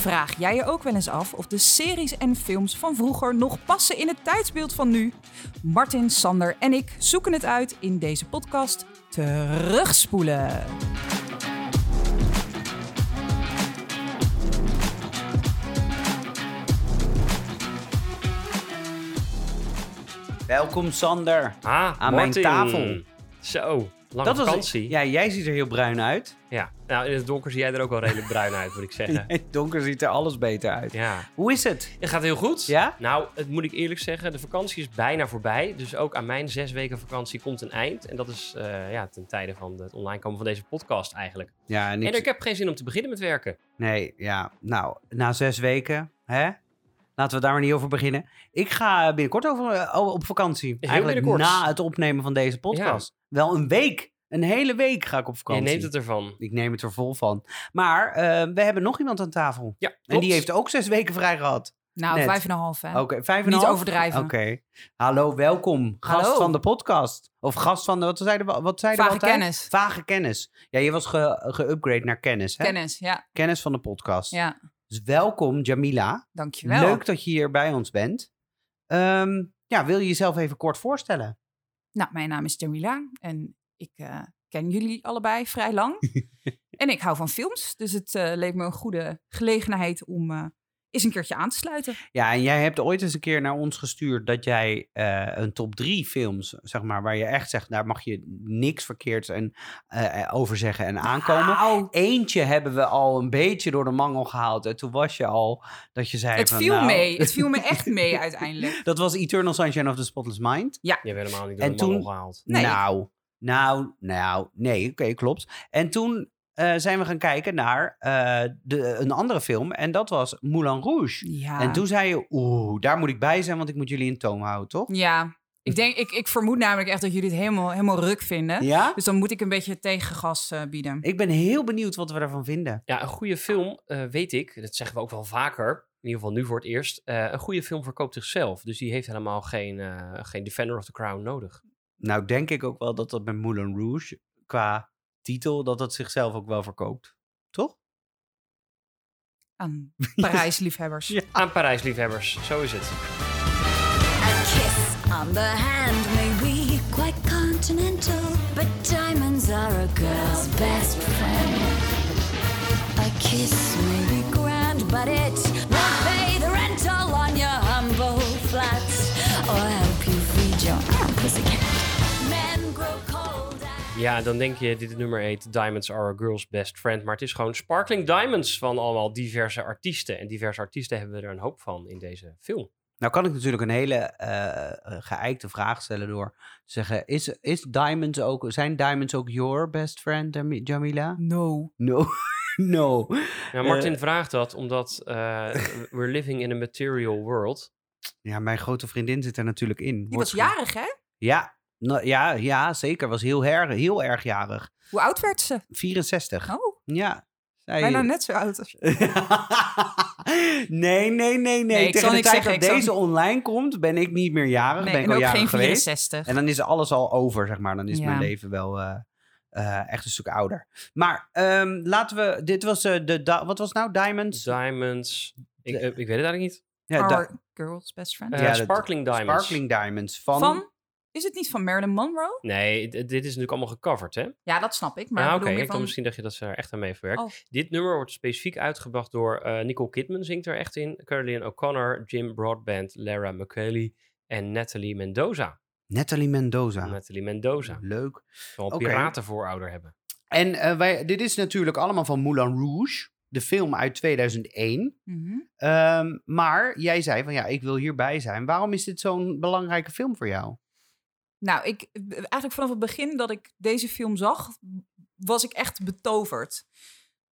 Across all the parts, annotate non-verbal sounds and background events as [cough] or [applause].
Vraag jij je ook wel eens af of de series en films van vroeger nog passen in het tijdsbeeld van nu? Martin, Sander en ik zoeken het uit in deze podcast Terugspoelen. Welkom Sander. Ah, Aan mijn tafel. Zo, lange Dat was vakantie. Ja, jij ziet er heel bruin uit. Ja. Nou, in het donker zie jij er ook wel redelijk bruin uit, moet ik [laughs] zeggen. In het donker ziet er alles beter uit. Ja. Hoe is het? Het gaat heel goed. Ja? Nou, het moet ik eerlijk zeggen, de vakantie is bijna voorbij. Dus ook aan mijn zes weken vakantie komt een eind. En dat is eh, ja, ten tijde van het online komen van deze podcast eigenlijk. Ja, en ik... En ik heb geen zin om te beginnen met werken. Nee, ja. Nou, na zes weken, hè? Laten we daar maar niet over beginnen. Ik ga binnenkort over, eh, op vakantie. Heel Eigenlijk binnenkort. na het opnemen van deze podcast. Wel een week. Een hele week ga ik op Je vakantie. neemt het ervan. Ik neem het er vol van. Maar eh, we hebben nog iemand aan tafel. Ja, En die heeft ook zes weken vrij gehad. Nou, Net. vijf en een half hè. Oké, vijf en Niet een half? overdrijven. Oké. Hallo, welkom. Gast Hallo. van de podcast. Of gast van de, wat zeiden we, wat zeiden we Vage altijd? kennis. Vage kennis. Ja, je was ge- geupgrade naar kennis, hè? Kennis, ja. Kennis van de podcast. Ja, Dus welkom, Jamila. dankjewel. Leuk dat je hier bij ons bent. Ehm, ja, wil je jezelf even kort voorstellen? Nou, mijn naam is Jamila en ik eh, ken jullie allebei vrij lang. [laughs] en ik hou van films, dus het eh, leek me een goede gelegenheid om eh, eens een keertje aan te sluiten. Ja, en jij hebt ooit eens een keer naar ons gestuurd dat jij eh, een top drie films, zeg maar, waar je echt zegt, daar mag je niks verkeerds en, over zeggen en aankomen. Auw, Eentje hebben we al een beetje door de mangel gehaald. En toen was je al dat je zei het van, viel nou, mee. Het [laughs] viel me echt mee uiteindelijk. Dat was Eternal Sunshine of the Spotless Mind. Je hebt helemaal niet door En de mangel toen- gehaald. Nee. Nou, nou, nou, nee, oké, klopt. En toen eh, zijn we gaan kijken naar eh, de, een andere film en dat was Moulin Rouge. Ja. En toen zei je, oeh, daar moet ik bij zijn, want ik moet jullie in toom houden, toch? Ja, ik, denk, ik, ik vermoed namelijk echt dat jullie het helemaal, helemaal ruk vinden. Ja? Dus dan moet ik een beetje tegengas eh, bieden. Ik ben heel benieuwd wat we daarvan vinden. Ja, een goede film, eh, weet ik, dat zeggen we ook wel vaker, in ieder geval nu voor het eerst, eh, een goede film verkoopt zichzelf. Dus die heeft helemaal geen, eh, geen Defender of the Crown nodig. Nou, denk ik ook wel dat dat met Moulin Rouge, qua titel, dat het zichzelf ook wel verkoopt. Toch? Aan [laughs] Parijsliefhebbers. Ja. Aan Parijsliefhebbers, zo is het. A kiss on the hand may be quite continental, but diamonds are a girl's best friend. A kiss may be grand, but it won't pay the rental on your humble flat or help you feed your pussycat. Ja, dan denk je, dit nummer heet Diamonds Are a Girl's Best Friend. Maar het is gewoon Sparkling Diamonds van allemaal diverse artiesten. En diverse artiesten hebben we er een hoop van in deze film. Nou kan ik natuurlijk een hele eh, eh, geëikte vraag stellen door te zeggen, is, is Diamonds ook, zijn Diamonds ook your best friend, Jami- Jamila? No. No, [laughs] no. Ja, Martin Eh. vraagt dat omdat eh, [laughs] we're living in a material world. Ja, mijn grote vriendin zit er natuurlijk in. Die was jarig, hè? Ja, nou, ja, ja, zeker. Was heel erg, heel erg jarig. Hoe oud werd ze? 64. Oh, Ja. Zij... bijna net zo oud als [laughs] nee, nee, nee, nee. Nee, ik Tegen de tijd zeggen, dat zal- deze online komt, ben ik niet meer jarig. Nee, ben ik en al ook jarig geen geweest. 64. En dan is alles al over, zeg maar. Dan is Ja. mijn leven wel eh, eh, echt een stuk ouder. Maar ehm, laten we... Dit was eh, de... wat was nou? Diamonds? Diamonds. Ik, ik weet het eigenlijk niet. ja, Our girl's best friend. Ja, Sparkling Diamonds. Sparkling Diamonds. Van... Van? Is het niet van Marilyn Monroe? Nee, dit is natuurlijk allemaal gecoverd, hè? Ja, dat snap ik. Maar ik oké. van... misschien dat je dat ze er echt aan mee verwerkt. Oh. Dit nummer wordt specifiek uitgebracht door eh, Nicole Kidman, zingt er echt in. Caroline O'Connor, Jim Broadbent, Lara McKelly en Natalie Mendoza. Natalie Mendoza. Natalie Mendoza. Leuk. Zal een piratenvoorouder hebben. En eh, wij, dit is natuurlijk allemaal van Moulin Rouge. De film uit 2001. Mhm. Ehm, maar jij zei van ja, ik wil hierbij zijn. Waarom is dit zo'n belangrijke film voor jou? Nou, ik, eigenlijk vanaf het begin dat ik deze film zag, was ik echt betoverd.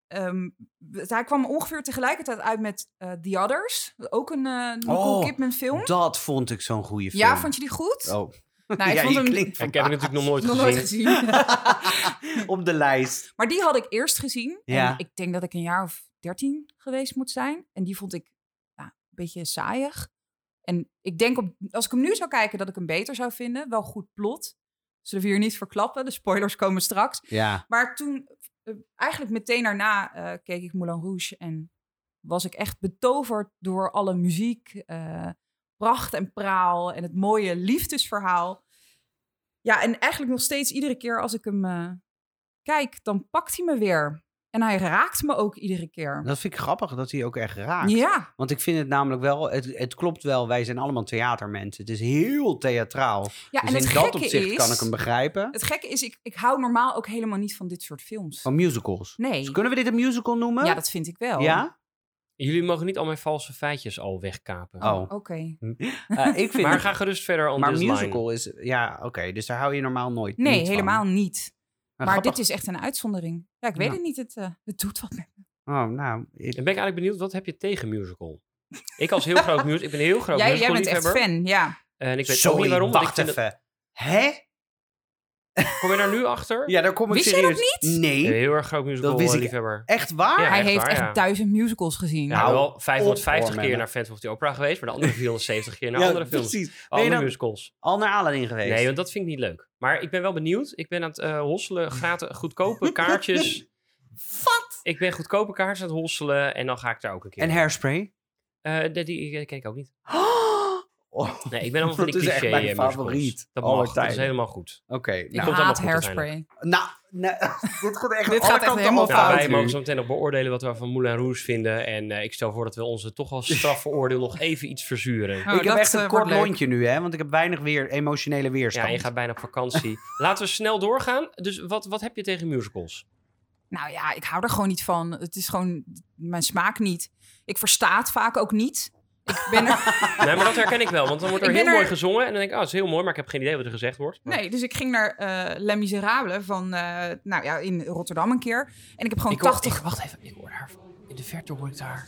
Ehm, hij kwam ongeveer tegelijkertijd uit met eh, The Others. Ook een eh Nicole Oh, Kidman film. Dat vond ik zo'n goede film. Ja, vond je die goed? Oh. Nou, ik [laughs] ja, vond hem klinkt ik heb het natuurlijk nog nooit nog gezien. nooit gezien. [laughs] op de lijst. maar die had ik eerst gezien. Ja. En ik denk dat ik een jaar of dertien geweest moet zijn. En die vond ik nou, een beetje saaiig. En ik denk, op, als ik hem nu zou kijken, dat ik hem beter zou vinden. Wel goed plot. Zullen we hier niet verklappen? De spoilers komen straks. Ja. Maar toen, eh, eigenlijk meteen daarna, eh, keek ik Moulin Rouge. En was ik echt betoverd door alle muziek, eh, pracht en praal en het mooie liefdesverhaal. Ja, en eigenlijk nog steeds iedere keer als ik hem kijk, dan pakt hij me weer. En hij raakt me ook iedere keer. Dat vind ik grappig dat hij ook echt raakt. Ja, Want ik vind het namelijk wel, het, het klopt wel, wij zijn allemaal theatermensen. Het is heel theatraal. ja dus en het in dat gekke opzicht is... kan ik hem begrijpen. Het gekke is, ik, ik hou normaal ook helemaal niet van dit soort films. Van musicals. Nee. Dus kunnen we dit een musical noemen? Ja, dat vind ik wel. Ja? Jullie mogen niet al mijn valse feitjes al wegkapen. Oh. Oké. [laughs] Eh, ik vind Maar ga gerust verder on maar this musical is, ja, oké, dus daar hou je normaal nooit Nee, niet van. helemaal niet. Maar, Maar grappig. dit is echt een uitzondering. Ja, ik weet Ja. het niet. Het, eh, het doet wat met me. Oh, nou, ik-. En ben ik eigenlijk benieuwd, wat heb je tegen musical? Ik als heel groot [laughs] musical, ik ben een heel groot Jij, jij bent echt fan, ja. En ik weet Sorry, ook niet waarom, ik wacht het- even. Hè? Kom je daar nu achter? Ja, daar kom ik Wist jij dat serieus. niet? Nee, Een heel erg groot musical Dat wist ik liefhebber. echt waar? Ja, Hij echt heeft waar, echt ja. duizend musicals gezien. Ja, Nou, wel 550 op, keer naar Phantom of the Opera geweest, maar de andere [laughs] 470 keer naar Ja, andere films. precies. Andere dan musicals. al naar Aladdin geweest? Nee, want dat vind ik niet leuk. Maar ik ben wel benieuwd. Ik ben aan het eh, hosselen, gratis, goedkope [laughs] kaartjes. Wat? ik ben goedkope kaartjes aan het hosselen en dan ga ik daar ook een keer. En hairspray? Eh, die, die, die ken ik ook niet. Oh, [gasps] Nee, ik ben allemaal van [laughs] die dat is echt cliché mijn eh, favoriet. Dat mag, dat is helemaal goed. Oké, Ik nou, allemaal haat hairspray. nou, [laughs] nee, dit gaat echt Dit gaat echt helemaal Nou, fout wij mogen zo meteen nog beoordelen wat we van Moulin Rouge vinden. En eh, ik stel voor dat we onze toch wel [laughs] strafveroordeel nog even iets verzuren. Oh, ik heb echt een eh, kort lontje nu, hè, want ik heb weinig weer emotionele weerstand. Ja, je gaat bijna op vakantie. Laten we snel doorgaan. Dus wat, wat heb je tegen musicals? Nou ja, ik hou er gewoon niet van. Het is gewoon mijn smaak niet. Ik versta het vaak ook niet. Ik ben er... [laughs] Nee, maar dat herken ik wel. Want dan wordt er Ik heel mooi gezongen. En dan denk ik, oh, dat is heel mooi. Maar ik heb geen idee wat er gezegd wordt. Maar Nee, dus ik ging naar eh Les Miserables van, eh, nou ja, in Rotterdam een keer. En ik heb gewoon ik hoor, 80... ik- wacht even, ik hoor daar. In de verte hoor ik daar.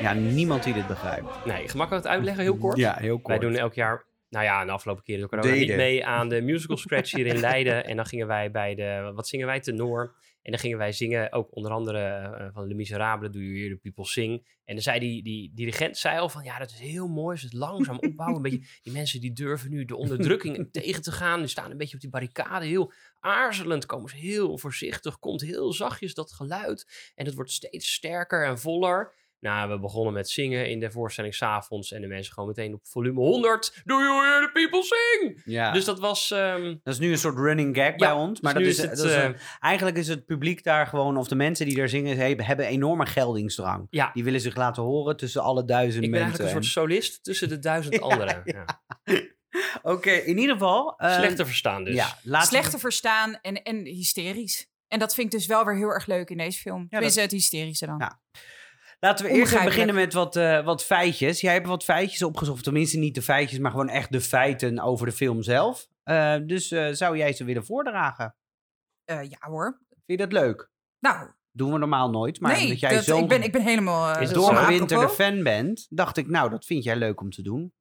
Ja, niemand die dit begrijpt. Nee, gemakkelijk het uitleggen, heel kort. Ja, heel kort. Wij doen elk jaar, nou ja, de afgelopen keer corona Deden. niet mee aan de musical scratch hier in Leiden. En dan gingen wij bij de, wat zingen wij, tenor. En dan gingen wij zingen, ook onder andere eh, van Les Miserables, Do You Hear the People Sing. En dan zei die, die dirigent zei al van, ja, dat is heel mooi, als het langzaam opbouwen. Een beetje, [laughs] die mensen die durven nu de onderdrukking [laughs] tegen te gaan. Die staan een beetje op die barricade, heel aarzelend, komen ze heel voorzichtig, komt heel zachtjes dat geluid. En het wordt steeds sterker en voller. Nou, we begonnen met zingen in de voorstelling s'avonds. En de mensen gewoon meteen op volume 100. Do you hear the people sing? Ja. Dus dat was... ehm, dat is nu een soort running gag bij ons. Maar dus dat nu is, is het, dat is eh, een- eigenlijk is het publiek daar gewoon, of de mensen die daar zingen, he- hebben enorme geldingsdrang. ja, Die willen zich laten horen tussen alle duizenden ik ben mensen. eigenlijk een soort solist tussen de duizend [laughs] anderen. [laughs] Oké, in ieder geval. eh, Slecht te verstaan dus. Ja, laten slecht te verstaan en, en hysterisch. En dat vind ik dus wel weer heel erg leuk in deze film. Ja, dat- is het hysterische dan. Ja. Laten we eerst beginnen met wat, eh, wat feitjes. Jij hebt wat feitjes opgezocht. Tenminste, niet de feitjes, maar gewoon echt de feiten over de film zelf. Eh, dus eh, zou jij ze willen voordragen? Ja hoor. Vind je dat leuk? Nou, Doen we normaal nooit. Maar nee, dat jij dat- zo ik, ben, ik ben helemaal... Is doorgewinterde fan bent, dacht ik, nou, dat vind jij leuk om te doen.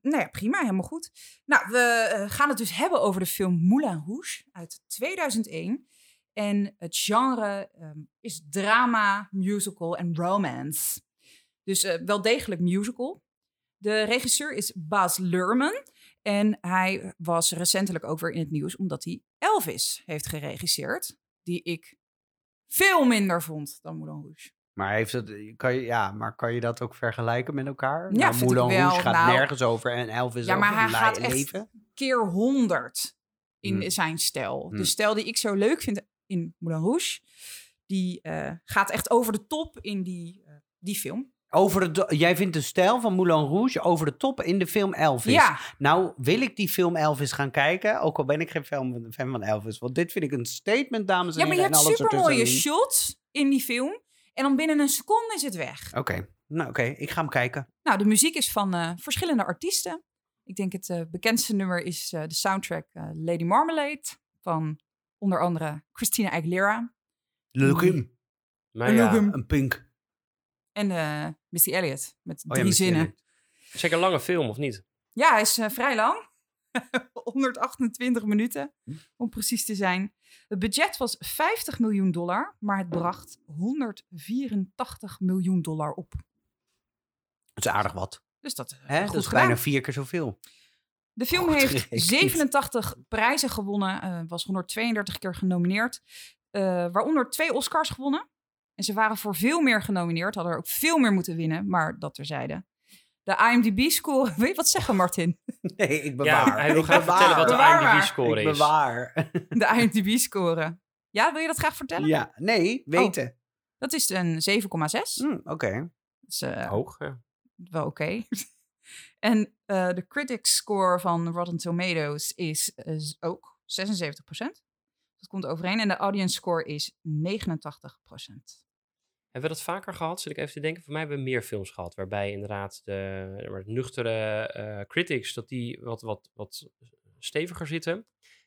Nou ja, prima, helemaal goed. Nou, we gaan het dus hebben over de film Moulin Rouge uit 2001. En het genre ehm, is drama, musical en romance. Dus eh, wel degelijk musical. De regisseur is Baz Luhrmann. En hij was recentelijk ook weer in het nieuws omdat hij Elvis heeft geregisseerd. Die ik veel minder vond dan Moulin Rouge. Maar, heeft het, kan je, ja, maar kan je dat ook vergelijken met elkaar? Ja, nou, Moulin wel. Rouge gaat Nou, nergens over en Elvis Ja, maar over hij gaat echt keer honderd in Hmm. zijn stijl. Hmm. De stijl die ik zo leuk vind in Moulin Rouge, die eh, gaat echt over de top in die, eh, die film. Over de, jij vindt de stijl van Moulin Rouge over de top in de film Elvis. Ja, Nou, wil ik die film Elvis gaan kijken? Ook al ben ik geen fan, van Elvis. Want dit vind ik een statement, dames en ja, maar je heren. hebt supermooie shots in die film. En dan binnen een seconde is het weg. Oké, nou oké, ik ga hem kijken. Nou, de muziek is van eh, verschillende artiesten. Ik denk het bekendste nummer is de soundtrack Lady Marmalade van onder andere Christina Aguilera. Maar ja, Leuk hem. Een pink. en eh, Missy Elliott met Oh drie zinnen. Zeker een lange film, of niet? Ja, hij is eh, vrij lang. [laughs] 128 minuten, om precies te zijn. Het budget was 50 miljoen dollar, maar het bracht 184 miljoen dollar op. Dat is aardig wat. Dus dat is Hè? goed Dat is gedaan. bijna vier keer zoveel. De film Goed heeft gerekend. 87 prijzen gewonnen, eh, was 132 keer genomineerd, eh, waaronder twee Oscars gewonnen. En ze waren voor veel meer genomineerd, hadden er ook veel meer moeten winnen, maar dat terzijde. De IMDb-score, [laughs] wil je wat zeggen Martin? [laughs] Nee, ik Ja, bewaar. hij wil Ik graag bewaar. vertellen wat de Bewaar. IMDb-score Ik is. bewaar. De IMDb-score. Ja, wil je dat graag vertellen? Ja, nee, weten. Dat is een 7,6. Hm, Oké. Dat is eh, Hoog, ja. wel oké. En eh, de critics score van Rotten Tomatoes is eh, ook 76%. Dat komt overeen. En de audience score is 89%. Hebben we dat vaker gehad? Zit ik even te denken. Voor mij hebben we meer films gehad. Waarbij inderdaad de, nuchtere eh, critics, dat die wat, wat, wat steviger zitten.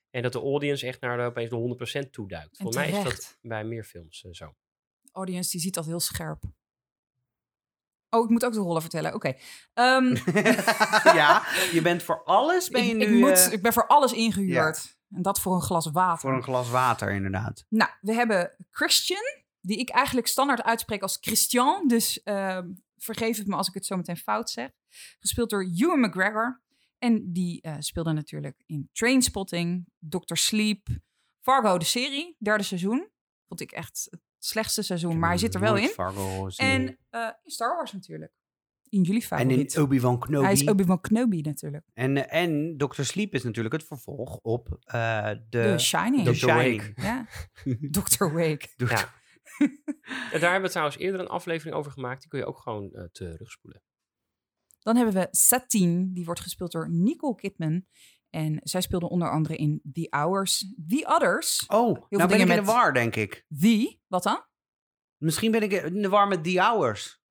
En dat de audience echt naar de, opeens de 100% toeduikt. Voor mij is dat bij meer films zo. De audience die ziet dat heel scherp. Oh, ik moet ook de rollen vertellen. Oké. Ehm, [laughs] ja, je bent voor alles ben je ik, nu ik, moet, eh, ik ben voor alles ingehuurd. En dat voor een glas water. voor een glas water inderdaad. Nou, we hebben Christian, die ik eigenlijk standaard uitspreek als Christian. Dus ehm, vergeef het me als ik het zo meteen fout zeg. Gespeeld door Ewan McGregor. En die eh, speelde natuurlijk in Trainspotting, Dr. Sleep, Fargo, de serie, derde seizoen. Vond ik echt slechtste seizoen, maar hij zit er wel in. Fargo. En eh, in Star Wars natuurlijk. In jullie en favoriet. in Obi-Wan Kenobi. Hij is Obi-Wan Kenobi natuurlijk. En, eh, en Dr. Sleep is natuurlijk het vervolg op eh, de, De Shining. The Dr. Wake. Shining. [laughs] Ja. Dr. [laughs] Wake. Ja. En daar hebben we trouwens eerder een aflevering over gemaakt. Die kun je ook gewoon terugspoelen. Dan hebben we Satine, die wordt gespeeld door Nicole Kidman. En zij speelde onder andere in The Hours. The Others. Oh, nou ben ik in de war, denk ik. The, wat dan? Misschien ben ik in de war met The Hours.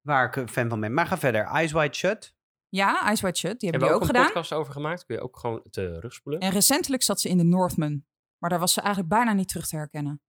Waar ik een fan van ben. Maar ga verder. Eyes Wide Shut. Ja, Ice White Shut, die Hebben hebben we ook ook een gedaan. podcast over gemaakt. Kun je ook gewoon terugspoelen. En recentelijk zat ze in The Northman. Maar daar was ze eigenlijk bijna niet terug te herkennen.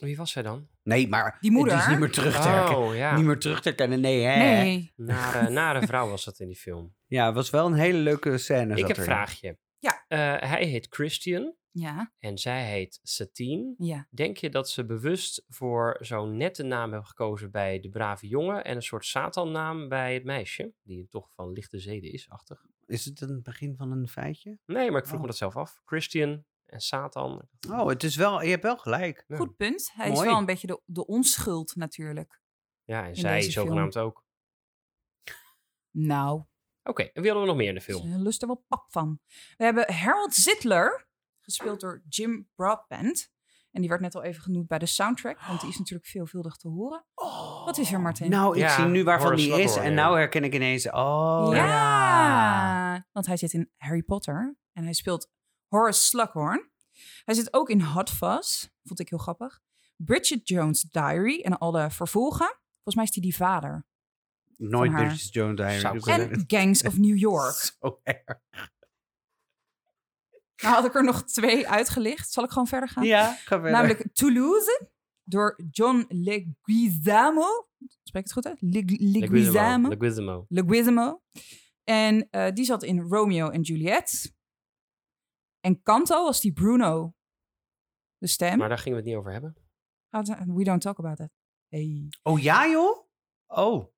Wie was zij dan? Nee, maar Die moeder? het is niet meer terug te herkennen. Oh, ja. Niet meer terug te herkennen, nee hè. Nee. Nare, nare vrouw was dat in die film. Ja, het was wel een hele leuke scène. Ik zat heb een vraagje. Ja. Eh, hij heet Christian Ja, en zij heet Satine. ja. Denk je dat ze bewust voor zo'n nette naam hebben gekozen bij de brave jongen en een soort Satan-naam bij het meisje, die toch van lichte zeden is, achtig? Is het een begin van een feitje? Nee, maar ik vroeg Oh. me dat zelf af. Christian en Satan. Oh, het is wel, je hebt wel gelijk. Ja. Goed punt. Hij is wel een beetje de, de onschuld natuurlijk. Ja, en In zij film. zogenaamd ook. Nou, Oké, en wie hadden we nog meer in de film? Ze lust er wel pap van. We hebben Harold Zitler, gespeeld door Jim Broadbent. En die werd net al even genoemd bij de soundtrack, want die is natuurlijk veelvuldig te horen. Wat is er, Martin? Nou, ik Ja, zie nu waarvan die is. En ja. nou herken ik ineens. Oh, ja. ja. want hij zit in Harry Potter en hij speelt Horace Slughorn. Hij zit ook in Hot Fuzz, vond ik heel grappig. Bridget Jones' Diary en alle vervolgen. Volgens mij is hij die vader. Nooit. Bridget Jones Diary. En Gangs of New York. [laughs] Zo erg. Nou had ik er nog twee uitgelicht. Zal ik gewoon verder gaan? Ja, ga verder. Namelijk Toulouse door John Leguizamo. Spreek ik het goed uit? Leg- Leguizamo. Leguizamo. Leguizamo. En eh, die zat in Romeo en Juliet. En Canto was die Bruno. De stem. Maar daar gingen we het niet over hebben. We don't talk about that. Hey. Oh ja, joh? Oh.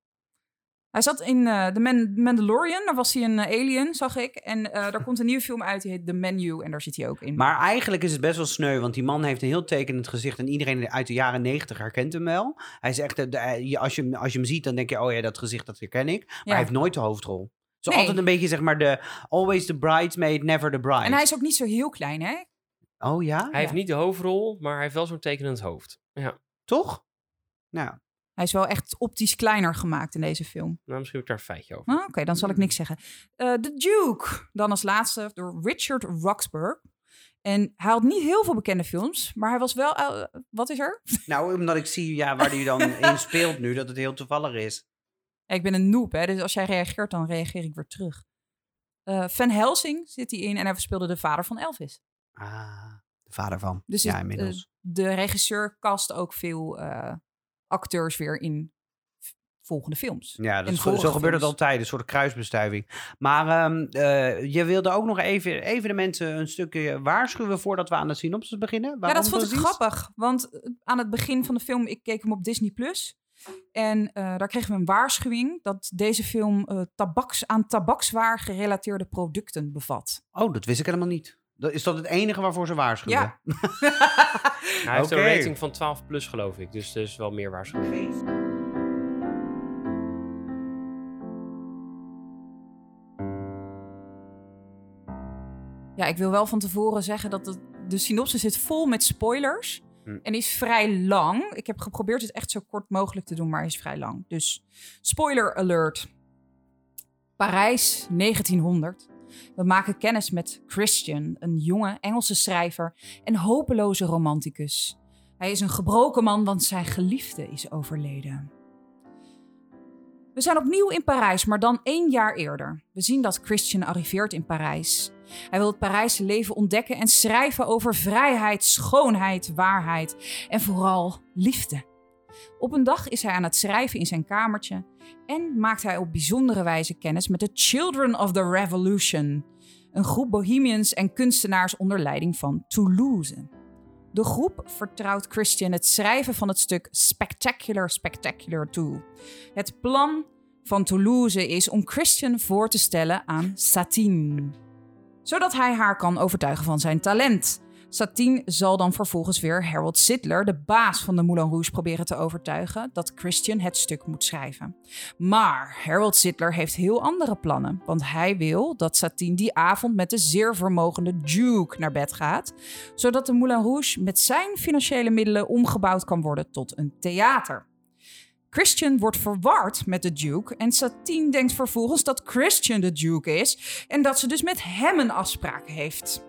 Hij zat in eh The Man- Mandalorian. Daar was hij een eh, alien, zag ik. En eh daar komt een nieuwe film uit, die heet The Menu. En daar zit hij ook in. Maar eigenlijk is het best wel sneu, want die man heeft een heel tekenend gezicht en iedereen uit de jaren negentig herkent hem wel. Hij is echt, de- de- je- als, je, hem- als je hem ziet, dan denk je, oh ja, dat gezicht, dat herken ik. Maar Ja. hij heeft nooit de hoofdrol. Het is Nee. altijd een beetje, zeg maar, de always the bridesmaid, never the bride. En hij is ook niet zo heel klein, hè? Oh ja? Hij heeft niet de hoofdrol, maar hij heeft wel zo'n tekenend hoofd. Ja, Toch? Nou, Hij is wel echt optisch kleiner gemaakt in deze film. nou misschien heb ik daar een feitje over. Ah, Oké, dan zal ik niks zeggen. Eh The Duke, dan als laatste door Richard Roxburgh. En hij had niet heel veel bekende films, maar hij was wel... eh, wat is er? nou, omdat ik zie ja, waar hij dan [laughs] in speelt nu, dat het heel toevallig is. Ja, ik ben een noob, hè, dus als jij reageert, dan reageer ik weer terug. Eh, Van Helsing zit hij in en hij speelde de vader van Elvis. Ah, de vader van. Dus ja, het, inmiddels. eh, de regisseur cast ook veel eh, acteurs weer in volgende films. Ja, dat is, zo gebeurt het altijd, een soort kruisbestuiving. Maar ehm, eh, je wilde ook nog even, even de mensen een stukje waarschuwen voordat we aan de synopsis beginnen. Ja, Waarom dat vond ik precies? grappig. Want eh, aan het begin van de film, ik keek hem op Disney Plus. En eh, daar kregen we een waarschuwing dat deze film eh, tabaks, aan tabakswaar gerelateerde producten bevat. Oh, dat wist ik helemaal niet. Dat, is dat het enige waarvoor ze waarschuwen? Ja. [laughs] Hij heeft een rating van 12 plus, geloof ik. Dus er is wel meer waarschuwing. Ja, ik wil wel van tevoren zeggen dat het, de synopsis zit vol met spoilers. Hm. En is vrij lang. Ik heb geprobeerd het echt zo kort mogelijk te doen, maar is vrij lang. Dus spoiler alert. Parijs 1900. We maken kennis met Christian, een jonge Engelse schrijver en hopeloze romanticus. Hij is een gebroken man, want zijn geliefde is overleden. We zijn opnieuw in Parijs, maar dan één jaar eerder. We zien dat Christian arriveert in Parijs. Hij wil het Parijse leven ontdekken en schrijven over vrijheid, schoonheid, waarheid en vooral liefde. Op een dag is hij aan het schrijven in zijn kamertje en maakt hij op bijzondere wijze kennis met de Children of the Revolution, een groep bohemians en kunstenaars onder leiding van Toulouse. De groep vertrouwt Christian het schrijven van het stuk Spectacular Spectacular toe. Het plan van Toulouse is om Christian voor te stellen aan Satine zodat hij haar kan overtuigen van zijn talent. Satine zal dan vervolgens weer Harold Sidler, de baas van de Moulin Rouge, proberen te overtuigen dat Christian het stuk moet schrijven. Maar Harold Sidler heeft heel andere plannen, want hij wil dat Satine die avond met de zeer vermogende Duke naar bed gaat, zodat de Moulin Rouge met zijn financiële middelen omgebouwd kan worden tot een theater. Christian wordt verward met de Duke en Satine denkt vervolgens dat Christian de Duke is en dat ze dus met hem een afspraak heeft.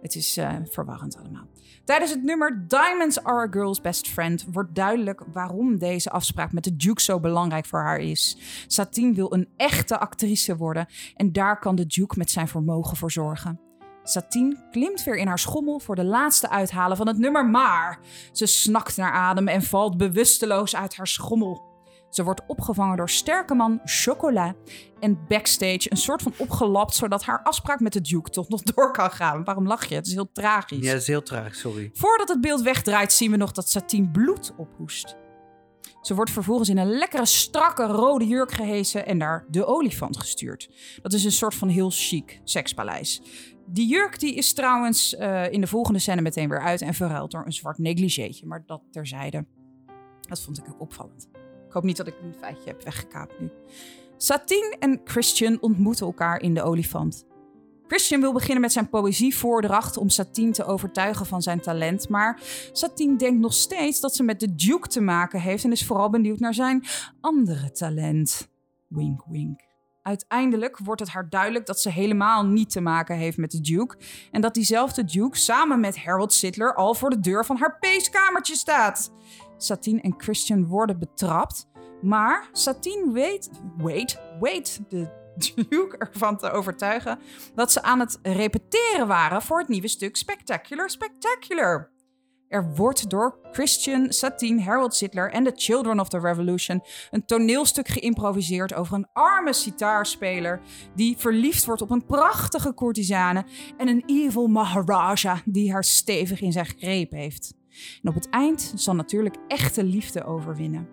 Het is eh, verwarrend allemaal. Tijdens het nummer Diamonds Are a Girl's Best Friend wordt duidelijk waarom deze afspraak met de Duke zo belangrijk voor haar is. Satine wil een echte actrice worden en daar kan de Duke met zijn vermogen voor zorgen. Satine klimt weer in haar schommel voor de laatste uithalen van het nummer, maar ze snakt naar adem en valt bewusteloos uit haar schommel. Ze wordt opgevangen door sterke man Chocolat en backstage een soort van opgelapt zodat haar afspraak met de Duke toch nog door kan gaan. Waarom lach je? Het is heel tragisch. Ja, dat is heel tragisch, sorry. Voordat het beeld wegdraait zien we nog dat Satine bloed ophoest. Ze wordt vervolgens in een lekkere, strakke rode jurk gehesen en naar de olifant gestuurd. Dat is een soort van heel chic sekspaleis. Die jurk die is trouwens eh, in de volgende scène meteen weer uit en verruild door een zwart negligéetje. Maar dat terzijde. Dat vond ik ook opvallend. Ik hoop niet dat ik een feitje heb weggekaapt nu. Satine en Christian ontmoeten elkaar in de olifant. Christian wil beginnen met zijn poëzievoordracht om Satine te overtuigen van zijn talent, maar Satine denkt nog steeds dat ze met de Duke te maken heeft en is vooral benieuwd naar zijn andere talent. Wink, wink. Uiteindelijk wordt het haar duidelijk dat ze helemaal niet te maken heeft met de Duke en dat diezelfde Duke samen met Harold Sidler al voor de deur van haar peeskamertje staat. Satine en Christian worden betrapt, maar Satine weet, wait, wait, de Duke ervan te overtuigen dat ze aan het repeteren waren voor het nieuwe stuk Spectacular Spectacular. Er wordt door Christian, Satine, Harold Sidler en de Children of the Revolution een toneelstuk geïmproviseerd over een arme sitaarspeler die verliefd wordt op een prachtige courtisane en een evil Maharaja die haar stevig in zijn greep heeft. En op het eind zal natuurlijk echte liefde overwinnen.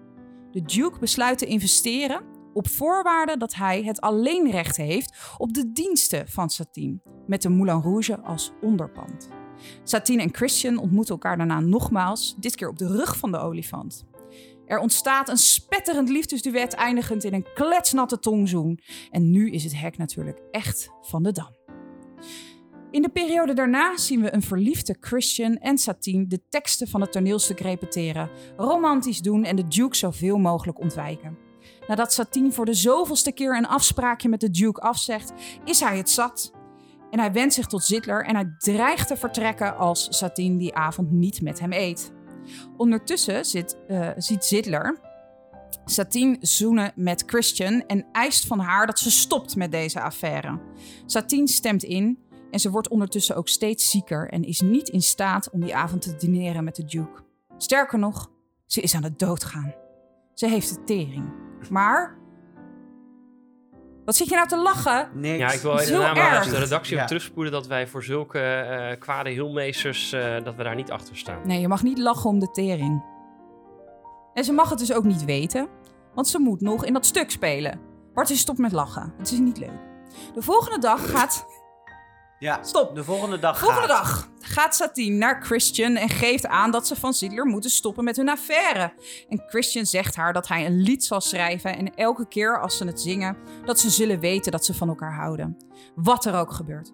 De Duke besluit te investeren op voorwaarde dat hij het alleenrecht heeft op de diensten van Satine, met de Moulin Rouge als onderpand. Satine en Christian ontmoeten elkaar daarna nogmaals, dit keer op de rug van de olifant. Er ontstaat een spetterend liefdesduet eindigend in een kletsnatte tongzoen. En nu is het hek natuurlijk echt van de dam. In de periode daarna zien we een verliefde Christian en Satine de teksten van het toneelstuk repeteren, romantisch doen en de Duke zoveel mogelijk ontwijken. Nadat Satine voor de zoveelste keer een afspraakje met de Duke afzegt, is hij het zat. En hij wendt zich tot Zidler en hij dreigt te vertrekken als Satine die avond niet met hem eet. Ondertussen zit, eh, ziet Zidler Satine zoenen met Christian en eist van haar dat ze stopt met deze affaire. Satine stemt in en ze wordt ondertussen ook steeds zieker en is niet in staat om die avond te dineren met de Duke. Sterker nog, ze is aan het doodgaan. Ze heeft de tering. Maar... Wat zit je nou te lachen? Niks. Ja, ik wil erg. de redactie Ja. op terugspoelen dat wij voor zulke eh, kwade heelmeesters, eh, dat we daar niet achter staan. Nee, je mag niet lachen om de tering. En ze mag het dus ook niet weten, want ze moet nog in dat stuk spelen. Bart is stop met lachen. Het is niet leuk. De volgende dag gaat... Ja, Stop. de volgende dag Volgende gaat. dag gaat Satine naar Christian en geeft aan dat ze van Ziedler moeten stoppen met hun affaire. En Christian zegt haar dat hij een lied zal schrijven en elke keer als ze het zingen, dat ze zullen weten dat ze van elkaar houden. Wat er ook gebeurt.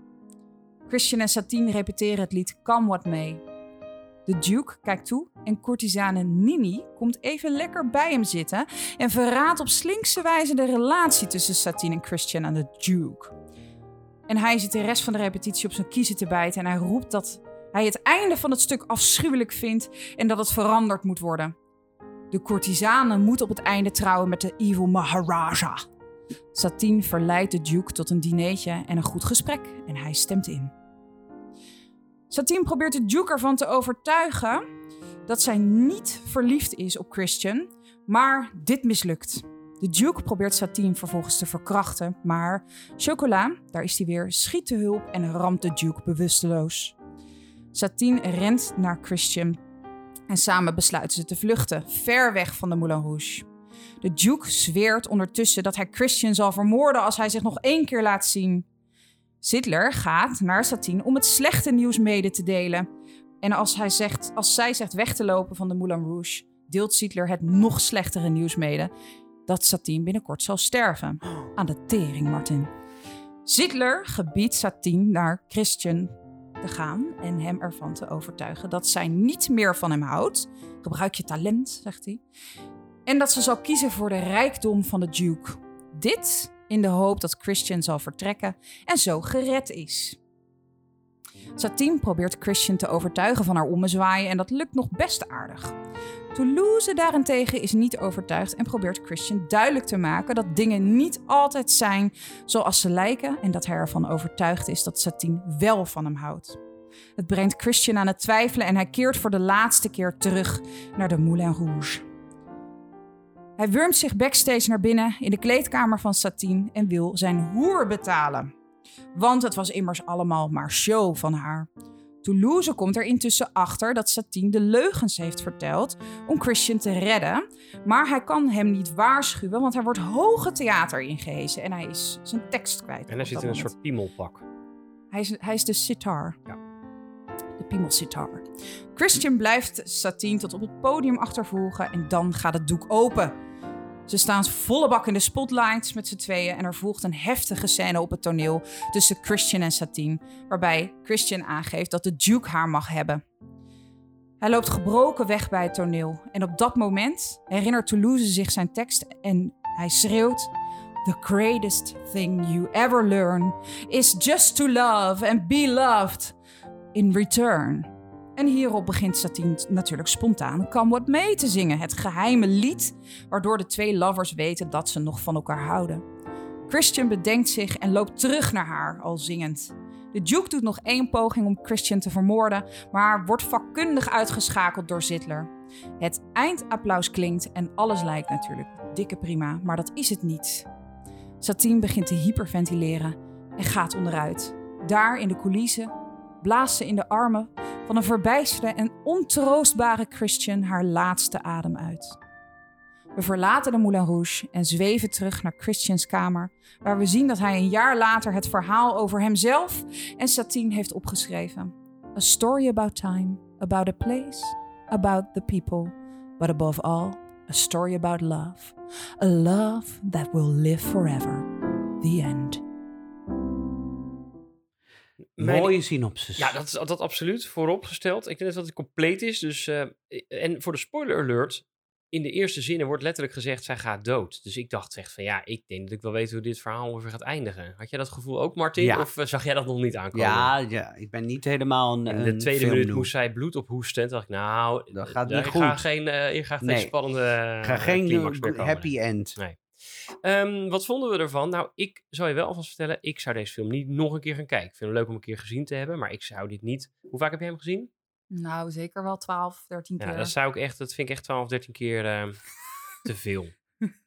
Christian en Satine repeteren het lied Come What May. De Duke kijkt toe en courtisane Nini komt even lekker bij hem zitten en verraadt op slinkse wijze de relatie tussen Satine en Christian aan de Duke. En hij zit de rest van de repetitie op zijn kiezen te bijten en hij roept dat hij het einde van het stuk afschuwelijk vindt en dat het veranderd moet worden. De courtisane moet op het einde trouwen met de evil Maharaja. Satine verleidt de Duke tot een dinertje en een goed gesprek en hij stemt in. Satine probeert de Duke ervan te overtuigen dat zij niet verliefd is op Christian, maar dit mislukt. De Duke probeert Satine vervolgens te verkrachten, maar Chocola, daar is hij weer, schiet te hulp en ramt de Duke bewusteloos. Satine rent naar Christian en samen besluiten ze te vluchten, ver weg van de Moulin Rouge. De Duke zweert ondertussen dat hij Christian zal vermoorden als hij zich nog één keer laat zien. Sidler gaat naar Satine om het slechte nieuws mede te delen. En als, hij zegt, als zij zegt weg te lopen van de Moulin Rouge, deelt Sidler het nog slechtere nieuws mede dat Satine binnenkort zal sterven. Aan de tering, Martin. Zidler gebiedt Satine naar Christian te gaan en hem ervan te overtuigen dat zij niet meer van hem houdt. Gebruik je talent, zegt hij. En dat ze zal kiezen voor de rijkdom van de Duke. Dit in de hoop dat Christian zal vertrekken en zo gered is. Satine probeert Christian te overtuigen van haar ommezwaaien en dat lukt nog best aardig. Toulouse daarentegen is niet overtuigd en probeert Christian duidelijk te maken dat dingen niet altijd zijn zoals ze lijken en dat hij ervan overtuigd is dat Satine wel van hem houdt. Het brengt Christian aan het twijfelen en hij keert voor de laatste keer terug naar de Moulin Rouge. Hij wurmt zich backstage naar binnen in de kleedkamer van Satine en wil zijn hoer betalen. Want het was immers allemaal maar show van haar. Toulouse komt er intussen achter dat Satine de leugens heeft verteld om Christian te redden. Maar hij kan hem niet waarschuwen, want hij wordt hoge theater ingehezen en hij is zijn tekst kwijt. En hij zit in een soort piemelpak. Hij is, hij is de sitar. Ja. De piemelsitar. Christian blijft Satine tot op het podium achtervolgen en dan gaat het doek open. Ze staan volle bak in de spotlights met z'n tweeën en er volgt een heftige scène op het toneel tussen Christian en Satine, waarbij Christian aangeeft dat de Duke haar mag hebben. Hij loopt gebroken weg bij het toneel en op dat moment herinnert Toulouse zich zijn tekst en hij schreeuwt: The greatest thing you ever learn is just to love and be loved in return. En hierop begint Satine natuurlijk spontaan Come What May te zingen, het geheime lied waardoor de twee lovers weten dat ze nog van elkaar houden. Christian bedenkt zich en loopt terug naar haar, al zingend. De Duke doet nog één poging om Christian te vermoorden, maar wordt vakkundig uitgeschakeld door Zidler. Het eindapplaus klinkt en alles lijkt natuurlijk dikke prima, maar dat is het niet. Satine begint te hyperventileren en gaat onderuit. Daar in de coulissen blaast ze in de armen van een verbijsterde en ontroostbare Christian haar laatste adem uit. We verlaten de Moulin Rouge en zweven terug naar Christians kamer, waar we zien dat hij een jaar later het verhaal over hemzelf en Satine heeft opgeschreven. A story about time, about a place, about the people, but above all, a story about love. A love that will live forever. The end. Mijn- Mooie synopsis. Ja, dat is dat absoluut vooropgesteld. Ik denk dat het compleet is. Dus, eh, en voor de spoiler alert, in de eerste zinnen wordt letterlijk gezegd, zij gaat dood. Dus ik dacht echt van, ja, ik denk dat ik wel weet hoe dit verhaal ongeveer gaat eindigen. Had jij dat gevoel ook, Martin? Ja. Of eh, zag jij dat nog niet aankomen? ja, ja, ik ben niet helemaal een. In de tweede minuut moest zij bloed ophoesten. Toen dacht ik, nou, Dat gaat eh, niet ik Ga geen, eh, je gaat geen Nee. spannende Ik ga eh, geen eh, happy end. Nee. Ehm, wat vonden we ervan? Nou, ik zou je wel alvast vertellen, ik zou deze film niet nog een keer gaan kijken. Ik vind het leuk om een keer gezien te hebben, maar ik zou dit niet... Hoe vaak heb jij hem gezien? Nou, zeker wel 12, 13 Ja, keer. dat zou ik echt, dat vind ik echt 12, 13 keer ehm, te veel. [laughs]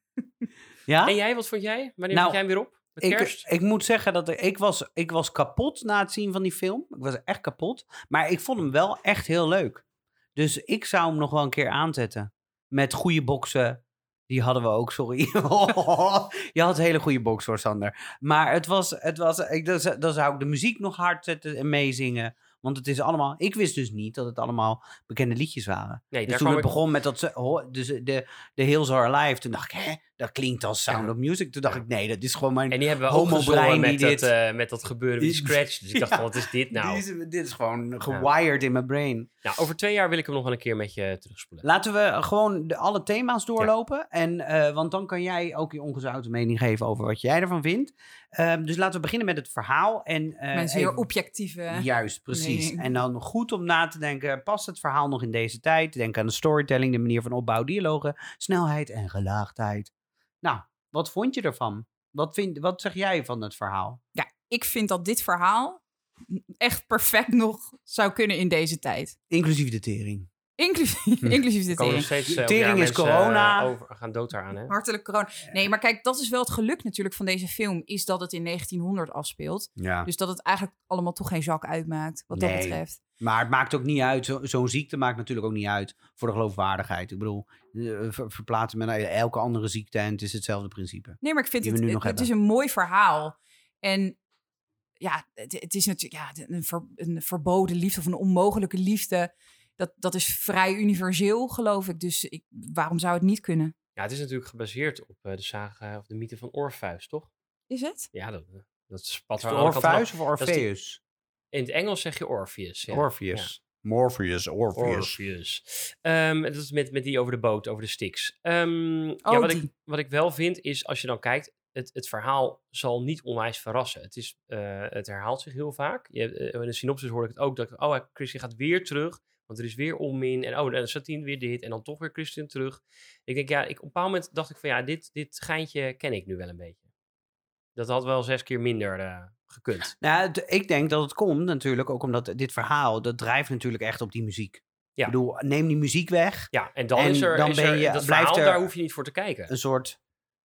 Ja? En jij, wat vond jij? Wanneer Nou, vond jij hem weer op? Met Ik, kerst? ik moet zeggen dat ik, ik, was, ik was kapot na het zien van die film. Ik was echt kapot. Maar ik vond hem wel echt heel leuk. Dus ik zou hem nog wel een keer aanzetten. Met goede boksen. Die hadden we ook, sorry. [laughs] Je had hele goede box voor Sander. Maar het was, het was ik, dan, zou- dan zou ik de muziek nog hard zetten en meezingen. Want het is allemaal, ik wist dus niet dat het allemaal bekende liedjes waren. nee, Dus toen het ik... begon met dat, dus de, de Hills Are Alive, toen dacht ik, hè, dat klinkt als Sound of Music. Toen dacht Ja. ik, nee, dat is gewoon mijn... En die hebben we ook gezongen met, dat, dit- eh, met dat gebeuren met [laughs] scratch. Dus ik dacht Ja. wat is dit nou? Dit is, dit is gewoon gewired in mijn brain. Nou, over twee jaar wil ik hem nog wel een keer met je terugspoelen. Laten we gewoon de, alle thema's doorlopen. En, eh, want dan kan jij ook je ongezouten mening geven over wat jij ervan vindt. Ehm, dus laten we beginnen met het verhaal. En, eh, Mijn zeer even- objectieve... Juist, precies. mening. En dan goed om na te denken, past het verhaal nog in deze tijd? Denk aan de storytelling, de manier van opbouw, dialogen, snelheid en gelaagdheid. Nou, wat vond je ervan? Wat, vind, wat zeg jij van het verhaal? Ja, ik vind dat dit verhaal echt perfect nog zou kunnen in deze tijd. Inclusief de tering. Inclusief, [laughs] inclusief de Er tering. steeds eh, Tering is corona. eh, over, gaan dood daaraan, hè? Hartelijk corona. Nee, maar kijk, dat is wel het geluk natuurlijk van deze film, is dat het in 1900 afspeelt. Ja. Dus dat het eigenlijk allemaal toch geen zak uitmaakt, wat dat betreft. Maar het maakt ook niet uit, zo- zo'n ziekte maakt natuurlijk ook niet uit voor de geloofwaardigheid. Ik bedoel, eh, ver- verplaatsen met elke andere ziekte en het is hetzelfde principe. Nee, maar ik vind het, het, is een mooi verhaal. En ja, het, het is natuurlijk ja, een, ver- een verboden liefde of een onmogelijke liefde. Dat, dat is vrij universeel, geloof ik. Dus ik, waarom zou het niet kunnen? Ja, het is natuurlijk gebaseerd op eh, de saga of de mythe van Orpheus, toch? Is het? Ja, dat, eh, dat spat er kanten Orpheus of is die- Orpheus? In het Engels zeg je Orpheus. Ja. Orpheus. Morpheus. Orpheus. Orpheus. Ehm, dat is met, met die over de boot, over de Styx. Ehm, ja, Oh, wat, ik, wat ik wel vind is, als je dan kijkt, het, het verhaal zal niet onwijs verrassen. Het, is, eh, het herhaalt zich heel vaak. Je, hebt, eh, in de synopsis hoor ik het ook, dat ik, oh, Christian gaat weer terug, want er is weer onmin. En oh, dan zat hij weer dit, en dan toch weer Christian terug. Ik denk, ja, ik, op een bepaald moment dacht ik van, ja, dit, dit geintje ken ik nu wel een beetje. Dat had wel zes keer minder eh, gekund. Nou, ik denk dat het komt natuurlijk ook omdat dit verhaal, dat drijft natuurlijk echt op die muziek. Ja. Ik bedoel, neem die muziek weg, Ja, en dan En is er, dan is ben er je- dat blijft verhaal, er- daar hoef je niet voor te kijken. een soort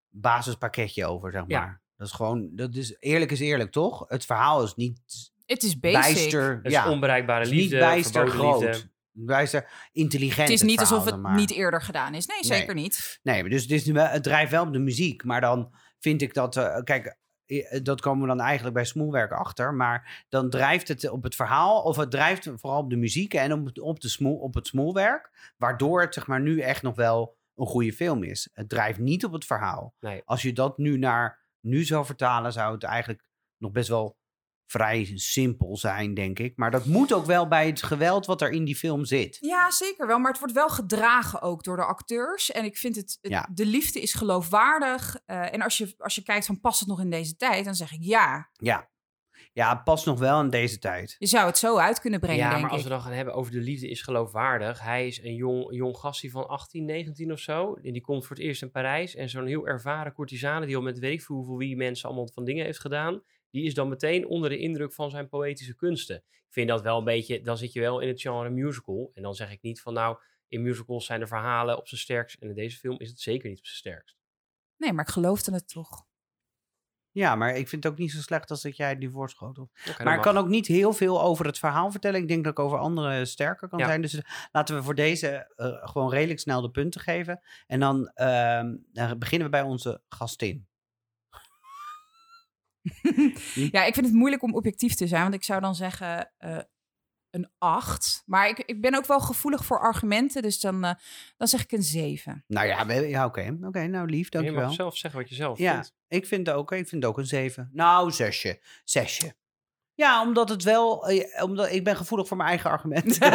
basispakketje over, zeg Ja. maar. Dat is gewoon, dat is eerlijk is eerlijk, toch? Het verhaal is niet Het is basic. bijster, Het is ja, onbereikbare het is niet liefde, bijster groot. liefde. Intelligent. Het is niet alsof verhaal, het maar. niet eerder gedaan is. Nee, zeker niet. Nee, maar dus het, is nu wel, het drijft wel op de muziek. Maar dan vind ik dat... eh, kijk, dat komen we dan eigenlijk bij smoelwerk achter. Maar dan drijft het op het verhaal... of het drijft vooral op de muziek en op, het- op, de smoel, op het smoelwerk. Waardoor het zeg maar nu echt nog wel een goede film is. Het drijft niet op het verhaal. Nee. Als je dat nu naar nu zou vertalen... zou het eigenlijk nog best wel vrij simpel zijn, denk ik. Maar dat moet ook wel bij het geweld wat er in die film zit. Ja, zeker wel. Maar het wordt wel gedragen ook door de acteurs. En ik vind het, het- Ja. de liefde is geloofwaardig. Eh, en als je, als je kijkt van past het nog in deze tijd, dan zeg ik ja. Ja. Ja, het past nog wel in deze tijd. Je zou het zo uit kunnen brengen, Ja, denk maar als ik. we dan gaan hebben over de liefde is geloofwaardig. Hij is een jong, jong gastje van 18, 19 of zo. En die komt voor het eerst in Parijs. En zo'n heel ervaren courtisane die al met weet ik veel hoeveel wie mensen allemaal van dingen heeft gedaan. Die is dan meteen onder de indruk van zijn poëtische kunsten. Ik vind dat wel een beetje, dan zit je wel in het genre musical. En dan zeg ik niet van nou, in musicals zijn de verhalen op zijn sterkst. En in deze film is het zeker niet op zijn sterkst. Nee, maar ik geloofde het toch. Ja, maar ik vind het ook niet zo slecht als dat jij die dat Maar ik kan ook niet heel veel over het verhaal vertellen. Ik denk dat ik over andere sterker kan Ja. zijn. Dus eh, laten we voor deze eh, gewoon redelijk snel de punten geven. En dan, ehm, dan beginnen we bij onze gastin. Ja, ik vind het moeilijk om objectief te zijn. Want ik zou dan zeggen eh, een 8. Maar ik, ik ben ook wel gevoelig voor argumenten. Dus dan, eh, dan zeg ik een 7. Nou ja, we- ja oké. Oké, nou lief, je dankjewel. mag zelf zeggen wat je zelf Ja, vindt. ik vind, ook, ik vind ook een 7. Nou, zesje. Zesje. Ja, omdat het wel... eh, omdat ik ben gevoelig voor mijn eigen argument. [laughs]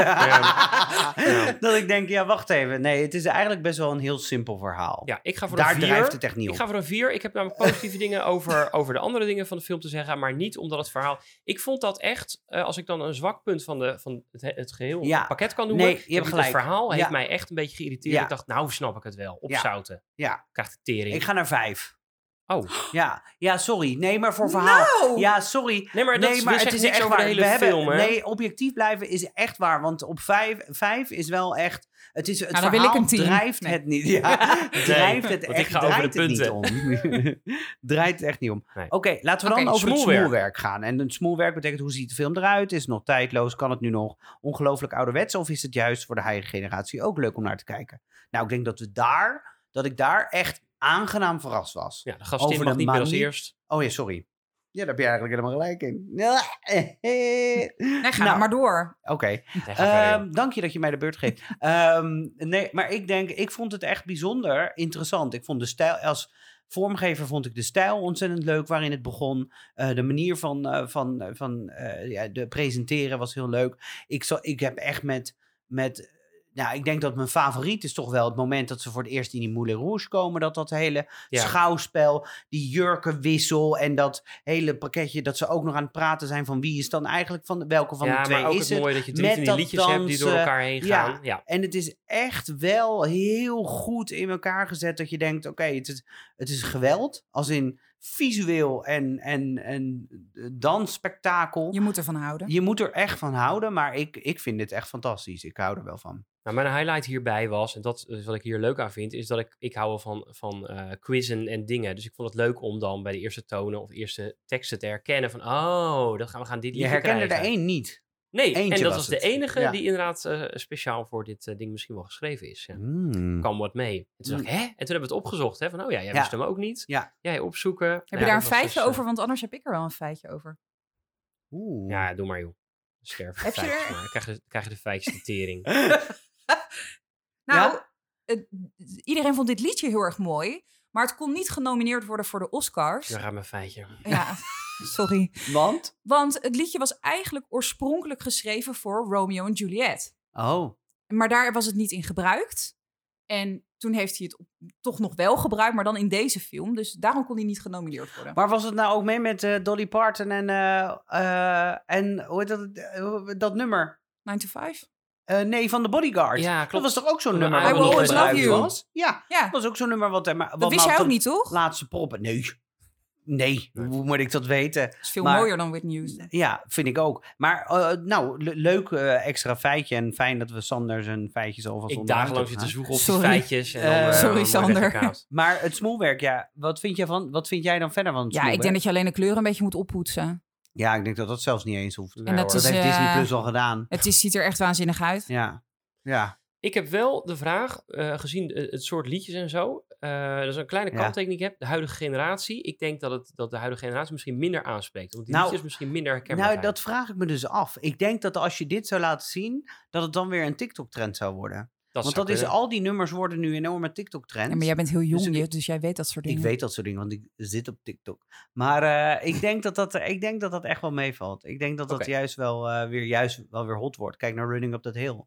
Ja. Dat ik denk, ja, wacht even. Nee, het is eigenlijk best wel een heel simpel verhaal. Ja, ik ga voor Daar een 4. drijft het echt niet Ik op. ga voor een 4. Ik heb namelijk positieve dingen over, [laughs] over de andere dingen van de film te zeggen, maar niet omdat het verhaal. Ik vond dat echt, eh, als ik dan een zwak punt van, de, van het, het geheel Ja. het pakket kan noemen. Nee, je hebt gelijk. Het verhaal heeft mij echt een beetje geïrriteerd. Ik dacht, nou snap ik het wel. Opzouten. Ja, Krijgt de tering. ik ga naar vijf. Oh, Ja, ja, sorry. Nee, maar voor verhaal. Nou! Ja, sorry. nee, maar dat nee, is, maar dit het is echt waar. hele We hebben- film, hè? Nee, objectief blijven is echt waar. Want op vijf, vijf is wel echt... Het, is, het Nou, dan wil verhaal ik een tien. drijft Nee. het niet. [laughs] Ja, drijft het ik echt ga over de draait het niet om. [laughs] draait het echt niet om. Nee. Oké, laten we dan over het smoelwerk. smoelwerk gaan. En het smoelwerk betekent, hoe ziet de film eruit? Is het nog tijdloos? Kan het nu nog ongelooflijk ouderwets? Of is het juist voor de huidige generatie ook leuk om naar te kijken? Nou, ik denk dat we daar, dat ik daar echt aangenaam verrast was. Ja, de gastin Over mag de niet meer als eerst. Oh ja, sorry. Ja, daar heb je eigenlijk helemaal gelijk in. [laughs] Oké. Nee, ga Nou, maar door. Verder, Ehm, dank je dat je mij de beurt geeft. [laughs] Ehm, nee, maar ik denk, ik vond het echt bijzonder interessant. Ik vond de stijl, als vormgever vond ik de stijl ontzettend leuk waarin het begon. Eh, de manier van, eh, van, eh, van eh, ja, de presenteren was heel leuk. Ik, zo, ik heb echt met, met nou, ik denk dat mijn favoriet is toch wel het moment dat ze voor het eerst in die Moulin Rouge komen. Dat dat hele Ja. schouwspel, die jurkenwissel en dat hele pakketje. Dat ze ook nog aan het praten zijn van wie is dan eigenlijk van welke van ja, de twee maar ook is het het. mooie dat je drie met van die liedjes hebt die door elkaar heen Ja. gaan. Ja. En het is echt wel heel goed in elkaar gezet dat je denkt, oké, het, is, het is geweld. Als in visueel en, en, en dansspektakel. Je moet ervan houden. Je moet er echt van houden, maar ik, ik vind dit echt fantastisch. Ik hou er wel van. Nou, mijn highlight hierbij was, en dat is wat ik hier leuk aan vind, is dat ik, ik hou wel van, van eh, quizzen en dingen. Dus ik vond het leuk om dan bij de eerste tonen of eerste teksten te herkennen van, oh, dat gaan, we gaan dit Je liedje herkende er krijgen. één niet. Nee, Eentje en dat was was de enige Ja. die inderdaad eh, speciaal voor dit eh, ding misschien wel geschreven is. Ja. Mm. Kwam wat mee. En toen dacht ik, hè? En toen hebben we het opgezocht. Hè? Van, oh ja, jij Ja. wist hem ook niet. Ja. Jij opzoeken. Heb je daar een feitje dus, over? Want anders heb ik er wel een feitje over. Oeh. Ja, doe maar joh. Sterf Heb je er- maar. Dan krijg je, krijg je de feitjes [laughs] de tering. Nou, Ja? het- iedereen vond dit liedje heel erg mooi. Maar het kon niet genomineerd worden voor de Oscars. Gaat mijn feitje. Ja, [laughs] sorry. Want? Want het liedje was eigenlijk oorspronkelijk geschreven voor Romeo en Juliet. Oh. Maar daar was het niet in gebruikt. En toen heeft hij het toch nog wel gebruikt, maar dan in deze film. Dus daarom kon hij niet genomineerd worden. Maar was het nou ook mee met eh, Dolly Parton en, eh, eh, en hoe heet dat, dat nummer? 9 to 5? Eh, nee, van de Bodyguard. Ja, Dat klopt. was toch ook zo'n I nummer Will wat niet Always Love You. was? Ja, Ja, dat was ook zo'n nummer wat... eh, maar- dat wat wist jij ook niet, toch? Laatste proppen. Nee. Nee, Nee. hoe moet ik dat weten? Dat is veel Maar- mooier dan Whitney Houston. Ja, vind ik ook. Maar eh, nou, le- leuk eh, extra feitje. En fijn dat we Sander zijn feitjes alvast Ik hebben zit te zoeken op die Sorry. feitjes. En dan, Sorry, Sander. [laughs] Maar het smoelwerk, ja. Wat vind, jij van, wat vind jij dan verder van het Ja, ik denk dat je alleen de kleuren een beetje moet oppoetsen. Ja, ik denk dat dat zelfs niet eens hoeft. Nee, En dat hoor. Dat is, heeft Disney eh, Plus al gedaan. Het is, ziet er echt waanzinnig uit. Ja. Ja. Ik heb wel de vraag, eh, gezien eh, het soort liedjes en zo. eh dat is een kleine Ja. kanttekening ik heb. De huidige generatie. Ik denk dat, het, dat de huidige generatie misschien minder aanspreekt. Want die Nou, liedjes misschien minder herkenbaar Nou, dat vraag ik me dus af. Ik denk dat als je dit zou laten zien, dat het dan weer een TikTok-trend zou worden. Want dat is al die nummers worden nu enorme TikTok-trends. Ja, maar jij bent heel jong, Dus ik- je- dus jij weet dat soort Ik dingen. weet dat soort dingen, want ik zit op TikTok. Maar eh, ik, denk dat dat, ik denk dat dat echt wel meevalt. Ik denk dat dat juist wel, eh, weer, juist wel weer hot wordt. Kijk naar Running Up That Hill.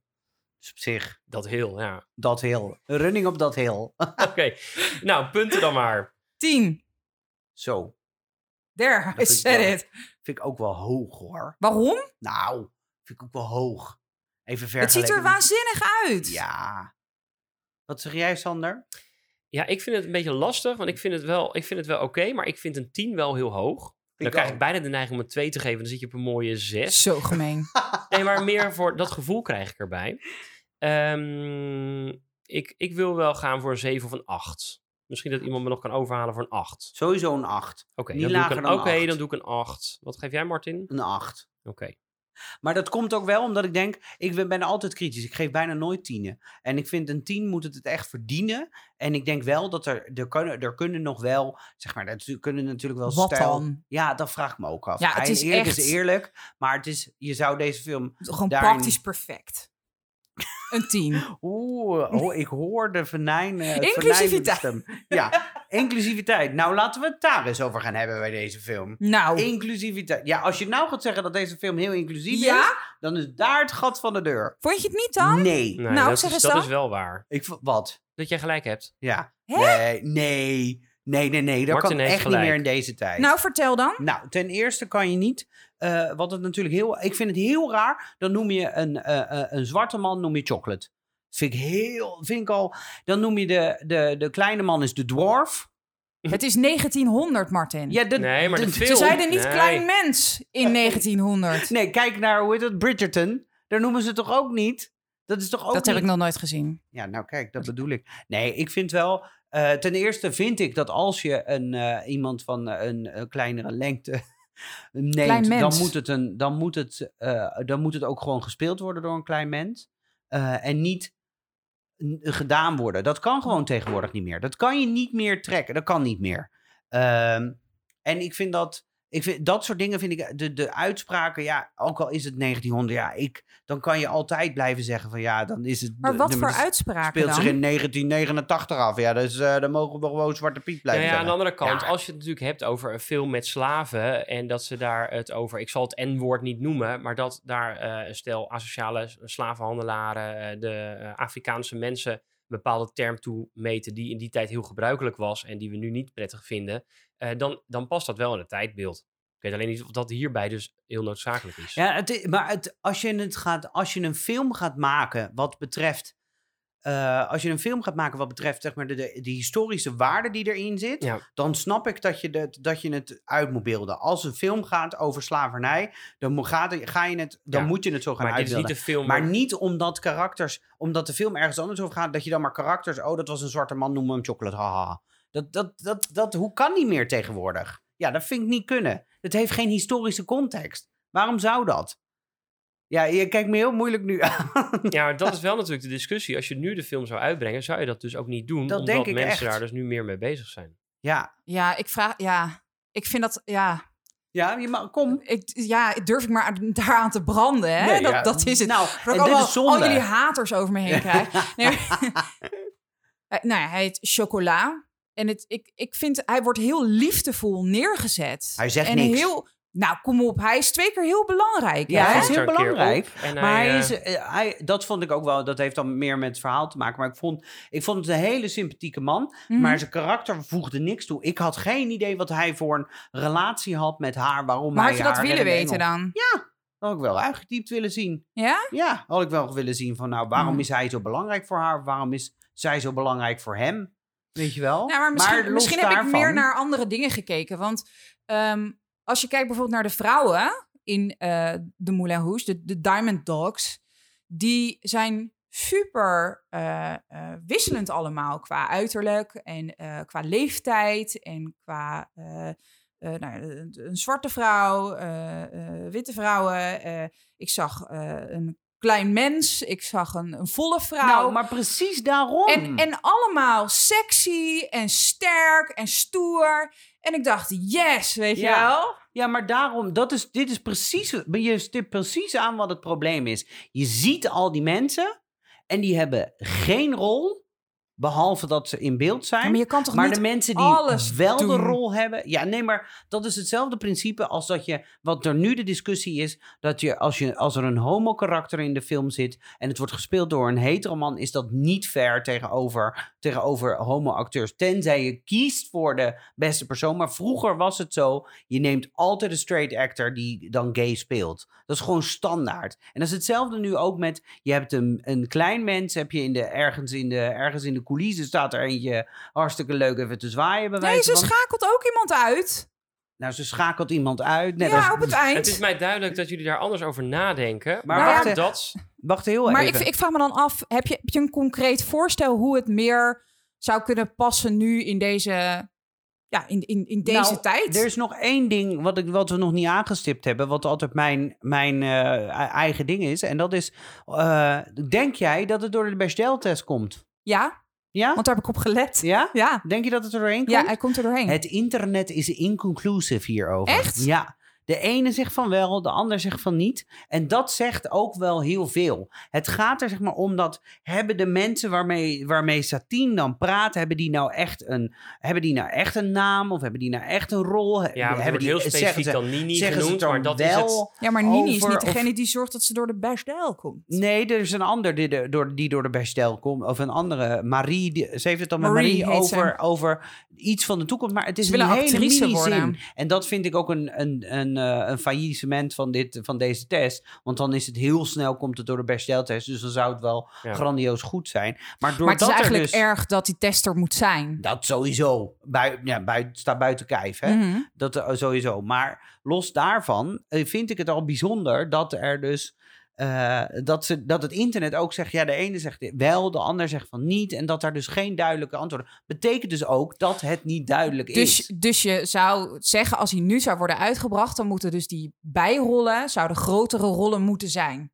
Dus op zich, Dat heel, ja. dat hill. Running Up That Hill. [laughs] Oké, nou, punten dan maar. 10. Zo, There, I ik said wel- it. vind ik ook wel hoog hoor. Waarom? Nou, vind ik ook wel hoog. Even Het ziet er waanzinnig uit. Ja. Wat zeg jij, Sander? Ja, ik vind het een beetje lastig, want ik vind het wel, ik vind het wel oké, maar ik vind een 10 wel heel hoog. Dan krijg ik bijna de neiging om een 2 te geven. Dan zit je op een mooie 6. Zo gemeen. [laughs] Nee, maar meer voor dat gevoel krijg ik erbij. Ehm, ik, ik wil wel gaan voor een 7 of een 8. Misschien dat iemand me nog kan overhalen voor een 8. Sowieso een 8. Oké, Niet dan, doe ik lager een- dan dan doe ik een 8. Wat geef jij, Martin? Een 8. Oké. Maar dat komt ook wel omdat ik denk, ik ben altijd kritisch. Ik geef bijna nooit tienen. En ik vind een 10 moet het het echt verdienen. En ik denk wel dat er, er, kunnen, er kunnen nog wel, zeg maar, er kunnen natuurlijk wel Wat stijl... dan? Ja, dat vraag ik me ook af. Ja, het is eerlijk echt- is eerlijk, maar het is, je zou deze film... Gewoon Daarin- praktisch perfect. Een 10. Oeh, oh, ik hoor de venijn... [laughs] eh, Inclusiviteit. Ja, inclusiviteit. Nou, laten we het daar eens over gaan hebben bij deze film. Nou, Inclusiviteit. Ja, als je nou gaat zeggen dat deze film heel inclusief is, dan is daar het gat van de deur. Vond je het niet dan? Nee. Nee, Nou, dat, zeg is, eens dat dan. is wel waar. Ik, wat? Dat jij gelijk hebt. Ja. Hè? Nee, nee, nee, nee, nee. Dat Martin kan echt gelijk. niet meer in deze tijd. Nou, vertel dan. Nou, ten eerste kan je niet, eh, wat het natuurlijk heel, ik vind het heel raar, dan noem je een, eh, eh, een zwarte man, noem je chocolate. Vind ik heel, vind ik al, dan noem je de, de, de kleine man is de dwarf. Het is 1900, Martin. Ja, de, Nee, maar de de- film... Ze zeiden niet nee. klein mens in 1900. [laughs] Nee, kijk naar, hoe heet het, Bridgerton. Daar noemen ze het toch ook niet? Dat is toch ook dat heb ik nog nooit gezien. Ja, nou kijk, dat bedoel ik. Nee, ik vind wel... eh, ten eerste vind ik dat als je een, eh, iemand van een, een kleinere lengte neemt... Dan mens. moet, het een, dan, moet het, eh, dan moet het ook gewoon gespeeld worden door een klein mens. Eh, en niet gedaan worden. Dat kan gewoon tegenwoordig niet meer. Dat kan je niet meer trekken. Dat kan niet meer. Ehm, en ik vind dat... Ik vind, dat soort dingen vind ik, de, de uitspraken, ja, ook al is het 1900, ja, ik, dan kan je altijd blijven zeggen van ja, dan is het. Maar de- wat de- voor het uitspraken speelt dan? zich in 1989 af. Ja, dus eh, dan mogen we gewoon Zwarte Piet Nou blijven ja, aan de andere kant, Ja. als je het natuurlijk hebt over een film met slaven en dat ze daar het over, ik zal het N-woord niet noemen, maar dat daar eh, een stel asociale slavenhandelaren eh, de Afrikaanse mensen een bepaalde term toe meten die in die tijd heel gebruikelijk was en die we nu niet prettig vinden, eh, dan, dan past dat wel in het tijdbeeld. Ik weet alleen niet of dat hierbij dus heel noodzakelijk is. Ja, het, maar het, als, je het gaat, als je een film gaat maken wat betreft. eh, als je een film gaat maken wat betreft zeg maar, de, de, de historische waarde die erin zit, Ja. dan snap ik dat je, dat, dat je het uit moet beelden. Als een film gaat over slavernij, dan, gaat, ga je het, dan Ja, moet je het zo gaan maar dit is niet uitbeelden. de film. Maar niet omdat karakters, omdat de film ergens anders over gaat, dat je dan maar karakters, oh dat was een zwarte man, noem hem chocolate, haha. Dat, dat, dat, dat, hoe kan niet meer tegenwoordig? Ja, dat vind ik niet kunnen. Het heeft geen historische context. Waarom zou dat? Ja, je kijkt me heel moeilijk nu aan. [laughs] Ja, maar dat is wel natuurlijk de discussie. Als je nu de film zou uitbrengen, zou je dat dus ook niet doen. Dat omdat denk ik mensen echt. daar dus nu meer mee bezig zijn. Ja, Ja, ik vraag. Ja, ik vind dat. Ja, ja je mag, kom. ik, ja durf ik maar aan- daaraan te branden, hè? Nee, dat, ja. dat is het. Nou, Dat ik dit allemaal is zonde. al jullie haters over me heen [laughs] krijg. Nee, [laughs] Eh, nou ja, hij heet Chocola. En het, ik, ik vind, hij wordt heel liefdevol neergezet. Hij zegt en niks. Heel, nou, kom op. Hij is twee keer heel belangrijk. Ja, hè? hij is heel belangrijk. op Maar hij eh, is, eh, hij, dat vond ik ook wel, dat heeft dan meer met het verhaal te maken. Maar ik vond, ik vond het een hele sympathieke man. Mhm. Maar zijn karakter voegde niks toe. Ik had geen idee wat hij voor een relatie had met haar. Waarom Maar hij had je dat willen weten dan? Dat had ik wel uitgediept willen zien. Ja? Ja, had ik wel willen zien van nou, waarom Mhm. is hij zo belangrijk voor haar? Waarom is zij zo belangrijk voor hem? Weet je wel? Maar misschien, heb ik meer naar andere dingen gekeken. Want ehm, als je kijkt bijvoorbeeld naar de vrouwen in eh, de Moulin Rouge, de, de Diamond Dogs, die zijn super eh, eh, wisselend allemaal qua uiterlijk en qua leeftijd en qua nou, een zwarte vrouw, witte vrouwen. ik zag een klein mens, ik zag een, een volle vrouw. Nou, maar precies daarom. En, en allemaal sexy en sterk en stoer. En ik dacht, yes, weet Ja. je wel? Ja, maar daarom, dat is, dit is precies, je stipt precies aan wat het probleem is. Je ziet al die mensen en die hebben geen rol, behalve dat ze in beeld zijn. Ja, maar je kan toch Maar niet de mensen die alles wel de rol hebben. Ja, nee, maar dat is hetzelfde principe als dat je. Wat er nu de discussie is. Dat je als, je als er een homo-karakter in de film zit. en het wordt gespeeld door een heteroman. is dat niet fair tegenover, tegenover homo-acteurs. Tenzij je kiest voor de beste persoon. Maar vroeger was het zo. Je neemt altijd een straight actor die dan gay speelt. Dat is gewoon standaard. En dat is hetzelfde nu ook met. Je hebt een, een klein mens. Heb je in de, ergens, in de, ergens in de coulissen staat er eentje hartstikke leuk even te zwaaien. Bij Nee, ze van. schakelt ook iemand uit. Nou, ze schakelt iemand uit. Net ja, als- op het eind. Het is mij duidelijk dat jullie daar anders over nadenken. Maar Maar, wacht dat... Wacht heel maar even. ik, ik vraag me dan af, heb je, heb je een concreet voorstel hoe het meer zou kunnen passen nu in deze, ja, in, in, in deze Nou, tijd? Er is nog één ding wat, ik, wat we nog niet aangestipt hebben. Wat altijd mijn, mijn eh, eigen ding is. En dat is. eh, denk jij dat het door de Bechdel-test komt? Ja, Ja? want daar heb ik op gelet. Ja? Ja, Denk je dat het er doorheen komt? ja hij komt er doorheen. Het internet is inconclusive hierover. Echt? Ja. De ene zegt van wel, de ander zegt van niet. En dat zegt ook wel heel veel. Het gaat er zeg maar om dat... hebben de mensen waarmee, waarmee Satine dan praat... hebben die nou echt een, hebben die nou echt een naam? Of hebben die nou echt een rol? Ja, maar hebben wordt heel zeggen specifiek ze- dan Nini zeggen ze genoemd, dan maar dat is wel het... ja, maar Nini is niet of- degene die zorgt dat ze door de Bechdel komt. Nee, er is een ander die, de- door, die door de Bechdel komt. Of een andere, Marie. Die, ze heeft het dan met Marie over, over iets van de toekomst. Maar het is Ze een hele actrice mini-zin. worden. En dat vind ik ook een, een, een, een, eh, een faillissement van, dit, van deze test. Want dan is het heel snel, komt het door de Bechdel-test. Dus dan zou het wel Ja. grandioos goed zijn. Maar Maar het is er eigenlijk dus... erg dat die tester moet zijn. Dat sowieso. Bui, ja, bui, staat buiten kijf, hè? Mhm. Dat eh, sowieso. Maar los daarvan eh, vind ik het al bijzonder dat er dus. Eh, dat, ze, dat het internet ook zegt, ja, de ene zegt wel, de ander zegt van niet. En dat daar dus geen duidelijke antwoorden. Betekent dus ook dat het niet duidelijk Dus, is. dus je zou zeggen, als hij nu zou worden uitgebracht, dan moeten dus die bijrollen, zouden grotere rollen moeten zijn.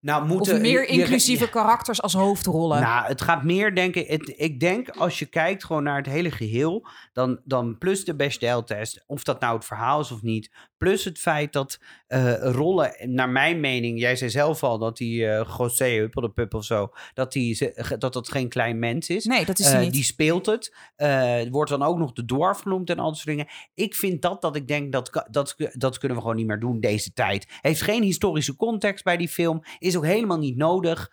Nou, Of moeten, meer je- inclusieve karakters als hoofdrollen. Nou, het gaat meer, denk ik. Het, ik denk als je kijkt gewoon naar het hele geheel, dan, dan plus de Bechdel-test, of dat nou het verhaal is of niet, plus het feit dat eh, rollen, naar mijn mening, jij zei zelf al dat die eh José Huppeldepup of zo, dat, die, dat dat geen klein mens is. nee, dat is Eh, niet. die speelt het. Wordt dan ook nog de dwarf genoemd en al dat soort dingen. Ik vind dat dat ik denk dat dat, dat kunnen we gewoon niet meer doen deze tijd. Heeft geen historische context bij die film. Is ook helemaal niet nodig.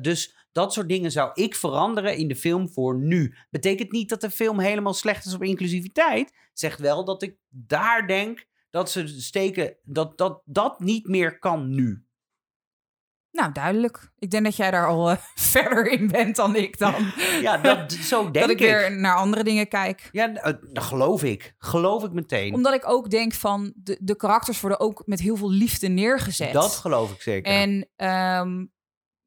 Dus dat soort dingen zou ik veranderen in de film voor nu. Betekent niet dat de film helemaal slecht is op inclusiviteit. Zegt wel dat ik daar denk dat ze steken dat dat, dat niet meer kan nu. Nou, duidelijk. Ik denk dat jij daar al eh, [laughs] verder in bent dan ik dan. [laughs] Ja, dat, zo [laughs] denk dat ik, ik. weer naar andere dingen kijk. Ja, eh, dat geloof ik. Geloof ik meteen. Omdat ik ook denk van, de, de karakters worden ook met heel veel liefde neergezet. Dat geloof ik zeker. En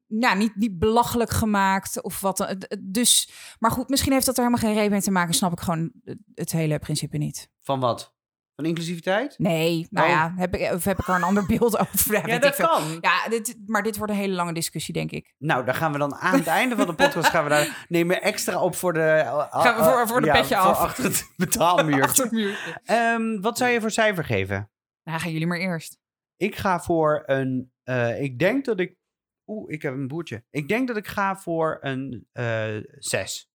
ja, niet, niet belachelijk gemaakt of wat. Dus, maar goed, misschien heeft dat er helemaal geen reden mee te maken. Snap ik gewoon het hele principe niet. Van wat? Van inclusiviteit? Nee, nou Oh. ja, heb ik, of heb ik er een ander [laughs] beeld over? Ja, Ja, dat veel. kan. Ja, dit, maar dit wordt een hele lange discussie, denk ik. Nou, dan gaan we dan aan het einde van de podcast gaan we daar [laughs] nemen extra op voor de Gaan we voor- voor de petje af. achter het [laughs] betaalmuur. Achter het. Ehm, wat zou je voor cijfer geven? Nou, gaan jullie maar eerst. Ik ga voor een. eh, ik denk dat ik. Oeh, ik heb een boertje. Ik denk dat ik ga voor een eh 6.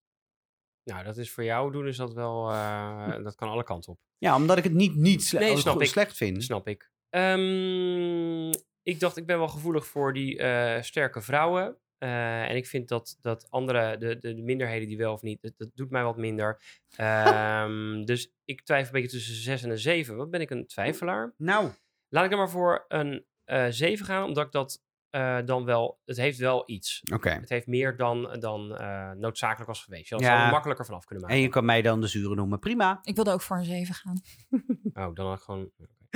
Nou, dat is voor jou doen is dat wel... [laughs] eh, dat kan alle kanten op. Ja, omdat ik het niet, niet sle- Nee, snap goed- ik. slecht vind. Snap ik. Ehm, ik dacht, ik ben wel gevoelig voor die eh, sterke vrouwen. Eh, en ik vind dat, dat andere, de, de, de minderheden die wel of niet, dat, dat doet mij wat minder. Ehm, [laughs] dus ik twijfel een beetje tussen een 6 en een 7. Wat ben ik een twijfelaar? Nou, Laat ik dan maar voor een eh 7 gaan, omdat ik dat eh, dan wel, het heeft wel iets. oké. Het heeft meer dan, dan eh, noodzakelijk was geweest. Je had Ja. er makkelijker vanaf kunnen maken. En je kan mij dan de zure noemen. Prima. Ik wilde ook voor een 7 gaan. [laughs] Oh, dan had ik gewoon... [laughs]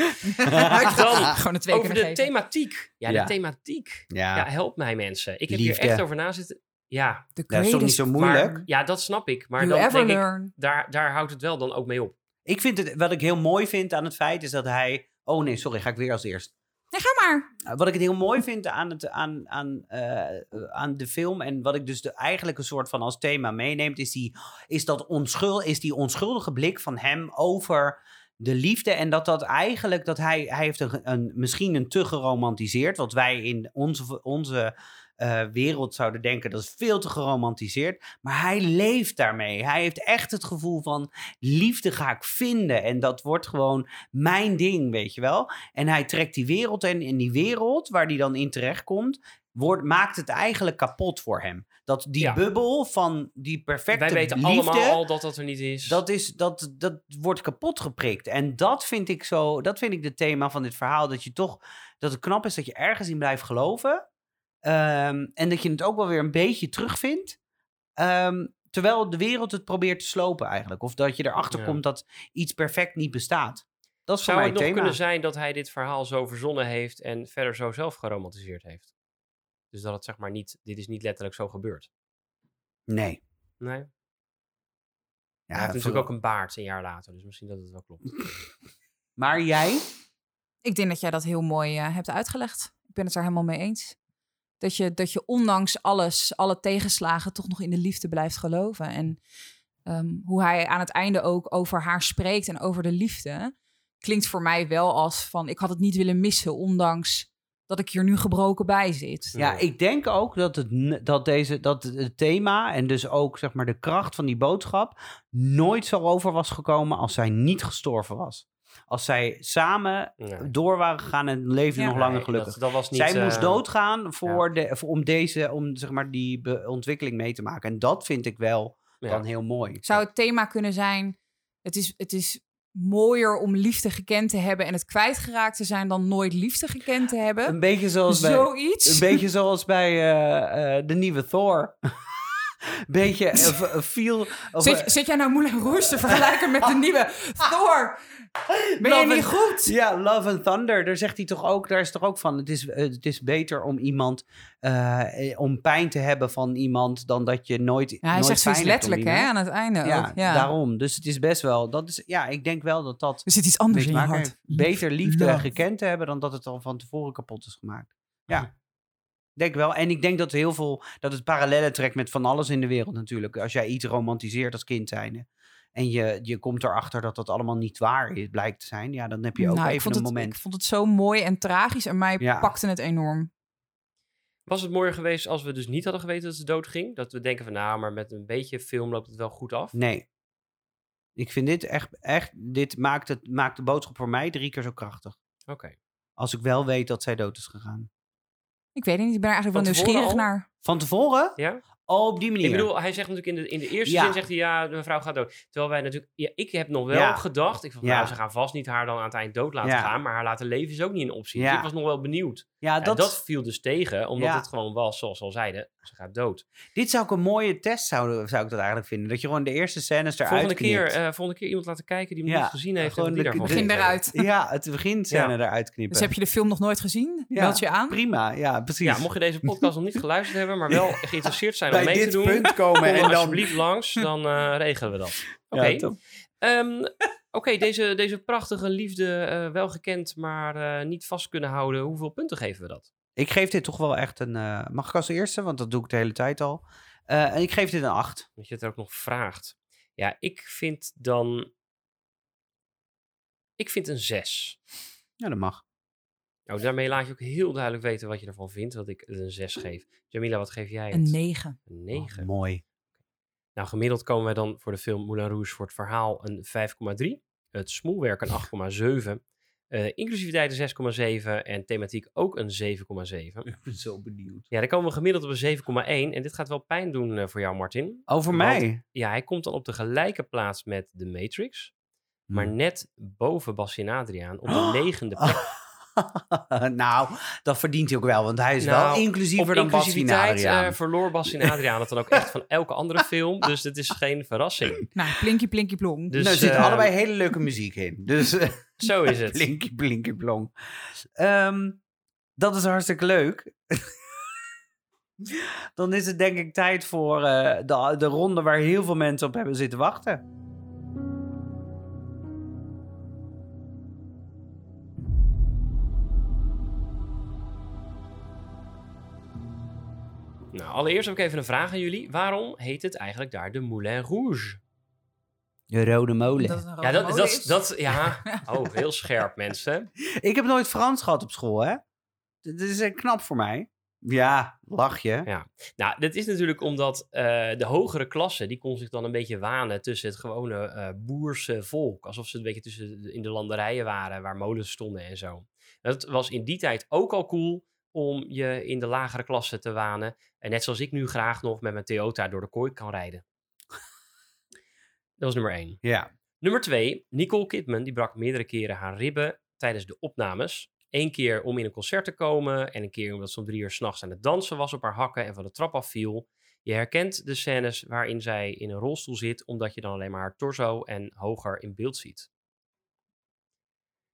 Dan gewoon een 2 Over de geven. thematiek. Ja, Ja. de thematiek. Ja, Ja, help mij mensen. Ik heb Liefde. hier echt over na zitten. Ja, dat is toch niet zo moeilijk? ja dat snap ik. Maar you dan denk ik, learn. daar, daar houdt het wel dan ook mee op. Ik vind het, wat ik heel mooi vind aan het feit is dat hij. Oh nee, sorry, ga ik weer als eerst. Ga maar. Uh, Wat ik het heel mooi vind aan, het, aan, aan, eh, aan de film en wat ik dus de, eigenlijk een soort van als thema meeneemt, is, die, is, dat onschuld, is die onschuldige blik van hem over de liefde. En dat dat eigenlijk, dat hij, hij heeft een, misschien een te geromantiseerd, wat wij in onze, onze eh, wereld zouden denken, dat is veel te geromantiseerd. Maar hij leeft daarmee. Hij heeft echt het gevoel van liefde ga ik vinden. En dat wordt gewoon mijn ding, weet je wel. En hij trekt die wereld in. In die wereld waar hij dan in terechtkomt, wordt, maakt het eigenlijk kapot voor hem. Dat die Ja. bubbel van die perfecte Wij weten liefde, allemaal al dat dat er niet is. dat, is, dat, dat wordt kapot geprikt. En dat vind ik zo, dat vind ik het thema van dit verhaal. Dat je toch, dat het knap is dat je ergens in blijft geloven. Ehm, en dat je het ook wel weer een beetje terugvindt. Ehm, terwijl de wereld het probeert te slopen eigenlijk. Of dat je erachter Ja. komt dat iets perfect niet bestaat. Dat is voor Zou mij het nog thema. kunnen zijn dat hij dit verhaal zo verzonnen heeft en verder zo zelf geromantiseerd heeft? Dus dat het zeg maar niet, dit is niet letterlijk zo gebeurd. Nee. Nee. Hij Ja, heeft natuurlijk ook een baard een jaar later, dus misschien dat het wel klopt. [laughs] Maar jij? Ik denk dat jij dat heel mooi eh, hebt uitgelegd. Ik ben het er helemaal mee eens. Dat je, dat je ondanks alles, alle tegenslagen, toch nog in de liefde blijft geloven. En ehm, hoe hij aan het einde ook over haar spreekt en over de liefde, klinkt voor mij wel als van: ik had het niet willen missen, ondanks dat ik hier nu gebroken bij zit. Ja, ik denk ook dat het, dat deze, dat het thema en dus ook zeg maar de kracht van die boodschap nooit zo over was gekomen als zij niet gestorven was. Als zij samen Ja. door waren gegaan en leefden Ja. nog langer Nee, gelukkig. Dat, dat was niet, zij moest eh, doodgaan voor de, voor, om deze, om zeg maar die ontwikkeling mee te maken. En dat vind ik wel ja. dan heel mooi. Zou het thema kunnen zijn: het is, het is mooier om liefde gekend te hebben en het kwijtgeraakt te zijn dan nooit liefde gekend te hebben. Een beetje zoals bij, Zoiets. een beetje zoals bij eh, eh, de nieuwe Thor. Beetje eh, v- eh, of, Zit, eh, zit jij nou Moulin Rouge te vergelijken met de nieuwe Thor? Ben je niet goed? Ja, Love and Thunder, daar zegt hij toch ook, daar is toch ook van, het is, het is beter om iemand, om pijn te hebben van iemand, dan dat je nooit Ja, hij nooit zegt zoiets letterlijk hè, aan het einde Ja, ook. Ja. daarom. Dus het is best wel, dat is, ja, ik denk wel dat dat Er zit iets anders in je hart. Beter liefde Love. gekend te hebben dan dat het al van tevoren kapot is gemaakt. Ja. Denk wel. En ik denk dat heel veel, dat het parallellen trekt met van alles in de wereld natuurlijk. Als jij iets romantiseert als kind zijnde. En je, je komt erachter dat dat allemaal niet waar is, blijkt te zijn. Ja, dan heb je ook Nou, ik even vond een het, moment. Ik vond het zo mooi en tragisch en mij Ja. pakte het enorm. Was het mooier geweest als we dus niet hadden geweten dat ze dood ging? Dat we denken van, nou, maar met een beetje film loopt het wel goed af. Nee. Ik vind dit echt, echt dit maakt, het, maakt de boodschap voor mij drie keer zo krachtig. Oké. Als ik wel weet dat zij dood is gegaan. Ik weet het niet, ik ben er eigenlijk Van wel nieuwsgierig al? naar. Van tevoren? Ja? Oh, op die manier. Ik bedoel, hij zegt natuurlijk in de, in de eerste Ja. zin, zegt hij, ja, de mevrouw gaat dood. Terwijl wij natuurlijk, ja, ik heb nog wel Ja. gedacht, ik van, Ja. nou, ze gaan vast niet haar dan aan het eind dood laten Ja. gaan, maar haar laten leven is ook niet een optie. Dus ik was nog wel benieuwd. ja, dat, dat... viel dus tegen, omdat Ja. het gewoon was, zoals we al zeiden, ze gaat dood. dit zou ik een mooie test zouden, zou ik dat eigenlijk vinden. Dat je gewoon de eerste scènes eruit Volgende keer, knipt. eh, volgende keer iemand laten kijken die hem Ja, niet gezien heeft gewoon en wat die de- daarvan Begin eruit. [laughs] Ja, het beginscène eruit knippen. Dus heb je de film nog nooit gezien? Ja, Meld je aan. Prima, ja, precies. Ja, mocht je deze podcast nog niet geluisterd hebben, maar wel [laughs] geïnteresseerd zijn Bij dit doen, punt komen kom en dan alsjeblieft langs, dan eh, [laughs] regelen we dat. Oké. Ehm, Oké, deze, deze prachtige liefde, eh, wel gekend, maar eh, niet vast kunnen houden. Hoeveel punten geven we dat? Ik geef dit toch wel echt een... mag ik als eerste? Want dat doe ik de hele tijd al. En ik geef dit een 8. Dat je het er ook nog vraagt. Ja, ik vind dan... Ik vind een 6. Ja, dat mag. Nou, daarmee laat je ook heel duidelijk weten wat je ervan vindt, dat ik het een 6 geef. Jamila, wat geef jij het? Een 9. Een 9. Oh, mooi. Nou, gemiddeld komen wij dan voor de film Moulin Rouge voor het verhaal een 5,3. Het smoelwerk een 8,7. eh inclusiviteit een 6,7 en thematiek ook een 7,7. Ik ben zo benieuwd. Ja, dan komen we gemiddeld op een 7,1. En dit gaat wel pijn doen eh, voor jou, Martin. Over Want- mij? Ja, hij komt dan op de gelijke plaats met The Matrix. Maar Hmm. net boven Bastien Adriaan op de [gasps] negende plek. [laughs] [laughs] nou, dat verdient hij ook wel, want hij is Nou, wel inclusiever op dan Bastien inclusiviteit Adriaan. eh, verloor Bastien Adriaan het dan ook echt van elke andere film. Dus dit is geen verrassing. Nou, plinky plinky plong. Dus, nou, er zit eh, allebei hele leuke muziek in. Dus eh, [laughs] Zo is het. blinky, blinky, blong. Ehm, dat is hartstikke leuk. [laughs] Dan is het denk ik tijd voor eh, de, de ronde waar heel veel mensen op hebben zitten wachten. Nou, allereerst heb ik even een vraag aan jullie. Waarom heet het eigenlijk daar de Moulin Rouge? De rode molen. Dat Ja, dat, molen dat, is. dat, ja. [laughs] Oh, heel scherp, mensen. Ik heb nooit Frans gehad op school, hè? Dat is eh, knap voor mij. Ja, lach je. Ja. Nou, dit is natuurlijk omdat eh, de hogere klasse, die kon zich dan een beetje wanen tussen het gewone eh, boerse volk. Alsof ze een beetje tussen de- in de landerijen waren, waar molens stonden en zo. Dat was in die tijd ook al cool om je in de lagere klasse te wanen. En net zoals ik nu graag nog met mijn Toyota door de kooi kan rijden. Dat was nummer één. Ja. Nummer twee, Nicole Kidman, die brak meerdere keren haar ribben tijdens de opnames. Eén keer om in een concert te komen en een keer omdat ze om drie uur s'nachts aan het dansen was op haar hakken en van de trap afviel. Je herkent de scènes waarin zij in een rolstoel zit, omdat je dan alleen maar haar torso en hoger in beeld ziet.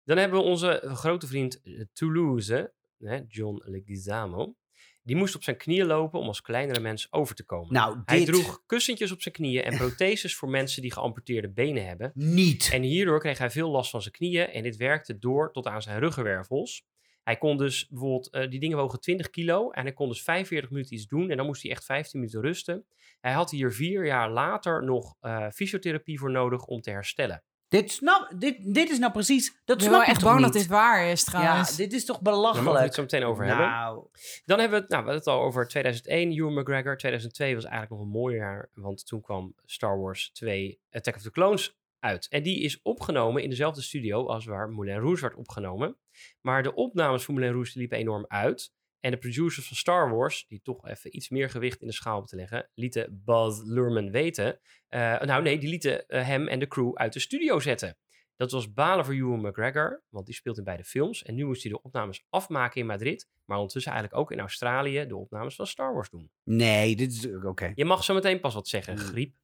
Dan hebben we onze grote vriend eh, Toulouse, hè, John Leguizamo. Die moest op zijn knieën lopen om als kleinere mens over te komen. Nou, Hij droeg kussentjes op zijn knieën en protheses voor mensen die geamputeerde benen hebben. niet. En hierdoor kreeg hij veel last van zijn knieën en dit werkte door tot aan zijn ruggenwervels. Hij kon dus bijvoorbeeld, eh, die dingen wogen 20 kilo en hij kon dus 45 minuten iets doen en dan moest hij echt 15 minuten rusten. Hij had hier vier jaar later nog eh, fysiotherapie voor nodig om te herstellen. Dit, snap, dit, dit is nou precies... Dat Ik snap je echt toch bang niet? dat dit waar is Ja, trouwens. dit is toch Daar mogen we belachelijk? het zo meteen over hebben. Nou, Dan hebben we het, nou, we hadden het al over 2001, Ewan McGregor. 2002 was eigenlijk nog een mooi jaar, want toen kwam Star Wars 2 Attack of the Clones uit. En die is opgenomen in dezelfde studio als waar Moulin Rouge werd opgenomen. Maar de opnames voor Moulin Rouge liepen enorm uit. En de producers van Star Wars, die toch even iets meer gewicht in de schaal hebben te leggen, lieten Buzz Luhrmann weten. eh, nou nee, die lieten eh, hem en de crew uit de studio zetten. Dat was balen voor Ewan McGregor, want die speelt in beide films. En nu moest hij de opnames afmaken in Madrid, maar ondertussen eigenlijk ook in Australië de opnames van Star Wars doen. Nee, dit is... Oké. Je mag zo meteen pas wat zeggen, Mm. griep.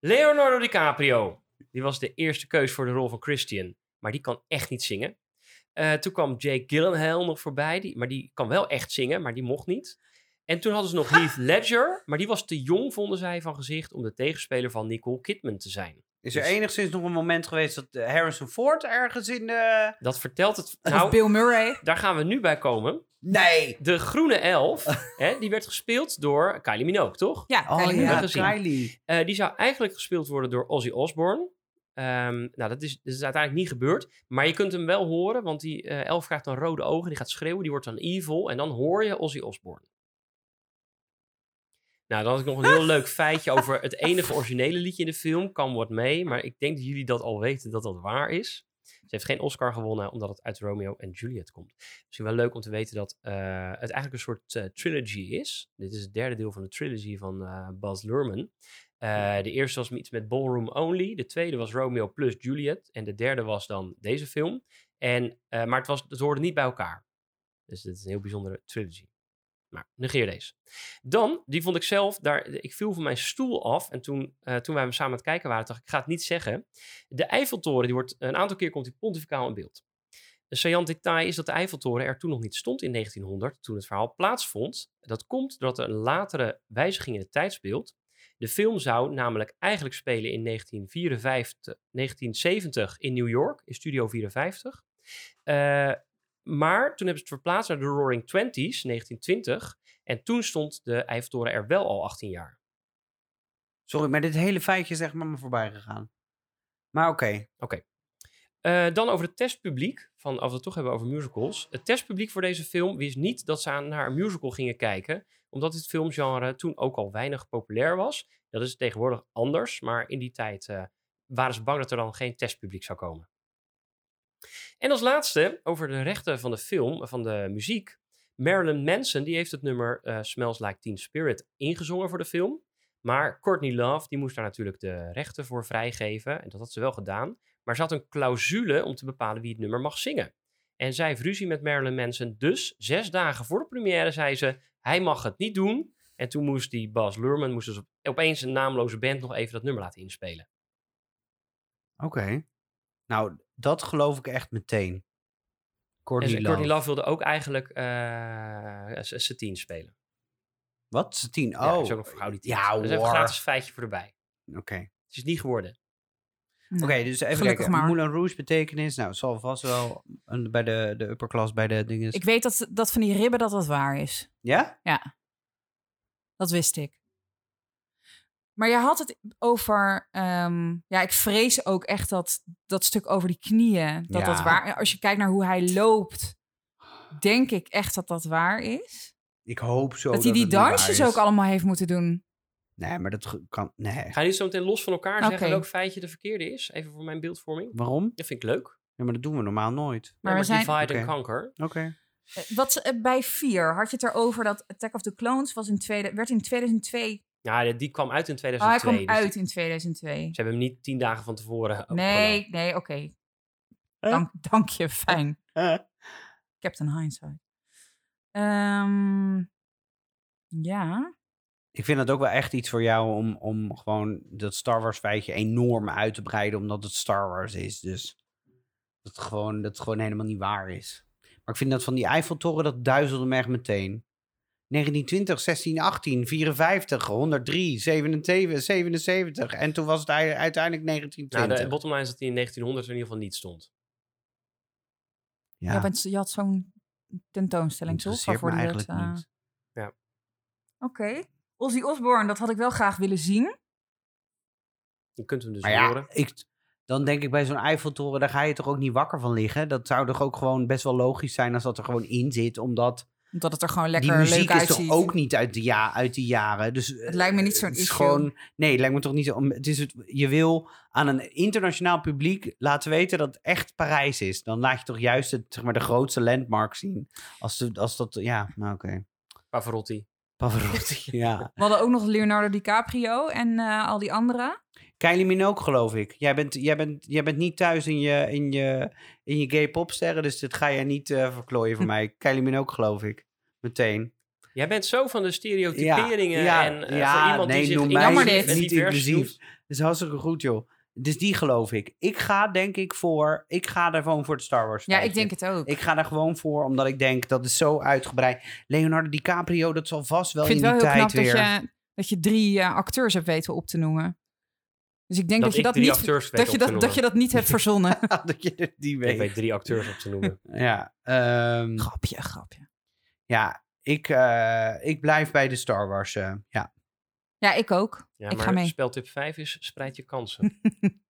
Leonardo DiCaprio. Die was de eerste keus voor de rol van Christian. Maar die kan echt niet zingen. Eh, toen kwam Jake Gyllenhaal nog voorbij. Die, maar die kan wel echt zingen, maar die mocht niet. En toen hadden ze nog Heath [laughs] Ledger. Maar die was te jong, vonden zij, van gezicht... om de tegenspeler van Nicole Kidman te zijn. Is er Dus- enigszins nog een moment geweest dat eh, Harrison Ford ergens in de... Dat vertelt het... of Nou, Bill Murray. daar gaan we nu bij komen. Nee! De groene elf, [laughs] hè, die werd gespeeld door Kylie Minogue, toch? Ja, Oh Kylie ja. Kylie. Eh, die zou eigenlijk gespeeld worden door Ozzy Osbourne. Ehm, nou, dat is, uiteindelijk niet gebeurd. Maar je kunt hem wel horen, want die eh, elf krijgt dan rode ogen. Die gaat schreeuwen, die wordt dan evil. En dan hoor je Ozzy Osbourne. Nou, dan had ik nog een heel [laughs] leuk feitje over het enige originele liedje in de film, Come What May. Maar ik denk dat jullie dat al weten dat dat waar is. Ze heeft geen Oscar gewonnen, omdat het uit Romeo en Juliet komt. Misschien wel leuk om te weten dat eh, het eigenlijk een soort eh, trilogy is. Dit is het derde deel van de trilogy van Baz Luhrmann. Eh, de eerste was iets met Ballroom Only. De tweede was Romeo plus Juliet. En de derde was dan deze film. En, eh, maar het, was, het hoorde niet bij elkaar. Dus dit is een heel bijzondere trilogy. Maar negeer deze. Dan, die vond ik zelf, daar, ik viel van mijn stoel af. En toen, eh, toen wij hem samen aan het kijken waren, dacht ik, ik ga het niet zeggen. De Eiffeltoren, die wordt, een aantal keer komt die pontificaal in beeld. Een saillant detail is dat de Eiffeltoren er toen nog niet stond in 1900, toen het verhaal plaatsvond. Dat komt doordat er een latere wijziging in het tijdsbeeld. De film zou namelijk eigenlijk spelen in 1954, 1970 in New York, in Studio 54. Eh, maar toen hebben ze het verplaatst naar de Roaring Twenties, 1920. En toen stond de Eiffeltoren er wel al 18 jaar. Sorry, maar dit hele feitje is echt met me voorbij gegaan. Maar oké. Eh, dan over het testpubliek, van, als we het toch hebben over musicals. Het testpubliek voor deze film wist niet dat ze aan- naar een musical gingen kijken, omdat dit filmgenre toen ook al weinig populair was. Dat is tegenwoordig anders, maar in die tijd eh, waren ze bang dat er dan geen testpubliek zou komen. En als laatste, over de rechten van de film, van de muziek. Marilyn Manson, die heeft het nummer eh, Smells Like Teen Spirit ingezongen voor de film. Maar Courtney Love, die moest daar natuurlijk de rechten voor vrijgeven. En dat had ze wel gedaan. Maar ze had een clausule om te bepalen wie het nummer mag zingen. En zij heeft ruzie met Marilyn Manson. Dus zes dagen voor de première zei ze, hij mag het niet doen. En toen moest die Bas Luhrmann moest dus op- opeens een naamloze band nog even dat nummer laten inspelen. Oké. Nou, dat geloof ik echt meteen. En Courtney ze- Love. Courtney Love wilde ook eigenlijk S- Satine spelen. Wat? Satine? Ja, Oh. is ook nog geauditeerd. Ja, dus even een hoor. gratis feitje voor erbij. Oké. Het is niet geworden. Nou, Oké, dus even gelukkig kijken. maar. Moulin Rouge betekenis. Nou, het zal vast wel een, bij de, de upper class, bij de dingen. Ik weet dat, dat van die ribben dat dat waar is. Ja? Dat wist ik. Maar je had het over... ehm, ja, ik vrees ook echt dat dat stuk over die knieën... dat dat Ja. waar... Als je kijkt naar hoe hij loopt... denk ik echt dat dat waar is. Ik hoop zo. dat hij die dansjes ook allemaal heeft moeten doen. Nee, maar dat kan. Nee. Ga je niet zo meteen los van elkaar zeggen Oké. welk feitje de verkeerde is? Even voor mijn beeldvorming. Waarom? Dat vind ik leuk. Ja, maar dat doen we normaal nooit. Maar Ja, we zijn... divide Oké. and conquer. Oké. Eh, Wat eh, bij vier had je het erover dat Attack of the Clones was in tweede, werd in 2002. Ja, die- die kwam uit in Oh, hij 2002. kwam dus uit in 2002. Ze hebben hem niet tien dagen van tevoren opgenomen. Nee, nee, oké. Dank, dank je, [laughs] fijn. Captain Hindsight. Ehm, ja. Ik vind het ook wel echt iets voor jou om, om gewoon dat Star Wars feitje enorm uit te breiden, omdat het Star Wars is. Dus dat het gewoon, dat het gewoon helemaal niet waar is. Maar ik vind dat van die Eiffeltoren, dat duizelde me echt meteen. 1920, 16, 18, 54, 103, 77, 77. En toen was het ui- uiteindelijk Nou, 1920. de bottom line is dat hij in 1900 er in ieder geval niet stond. Ja. ja, want je had zo'n tentoonstelling, toch? interesseert me Waarvoor die eigenlijk eh, niet. Oké. Ozzy Osbourne, dat had ik wel graag willen zien. Je kunt hem dus Maar ja, horen. ik, dan denk ik bij zo'n Eiffeltoren, daar ga je toch ook niet wakker van liggen. Dat zou toch ook gewoon best wel logisch zijn als dat er gewoon in zit, omdat Omdat het er gewoon lekker die muziek leuk is uitziet. toch ook niet uit de, ja, uit die jaren. Dus, Het lijkt me niet zo'n het is issue. gewoon, Nee, het lijkt me toch niet zo. om- Het is het, je wil aan een internationaal publiek laten weten dat het echt Parijs is. Dan laat je toch juist het, zeg maar, de grootste landmark zien. Als, de, als dat, ja, nou oké. Pavarotti. Pavarotti, [laughs] ja. We hadden ook nog Leonardo DiCaprio en eh, al die anderen. Kylie Minogue, geloof ik. Jij bent, jij bent, jij bent niet thuis in je, in je, in je gay popsterren, dus dat ga je niet eh, verklooien voor [laughs] mij. Kylie Minogue, geloof ik. Meteen. Jij bent zo van de stereotyperingen ja, en eh, ja, voor iemand nee, die zich mij en niet inclusief. Dat is hartstikke goed, joh. Dus die geloof ik. Ik ga denk ik voor, ik ga daar gewoon voor het Star Wars Ja, ik denk het ook. Ik ga daar gewoon voor, omdat ik denk dat is zo uitgebreid. Leonardo DiCaprio, dat zal vast wel Ik vind in die wel heel tijd knap dat weer. je, dat je drie eh, acteurs hebt weten op te noemen. Dus ik denk Dat dat, je dat drie niet, acteurs weet dat, je dat, dat je dat niet hebt verzonnen. [laughs] dat je het niet Ik weet. weet drie acteurs op te noemen. [laughs] Ja, ehm, grapje, grapje. ja ik, eh, ik blijf bij de Star Wars. eh, ja. Ja, ik ook. Ja, Ik maar ga mee. speltip 5 is spreid je kansen. [laughs]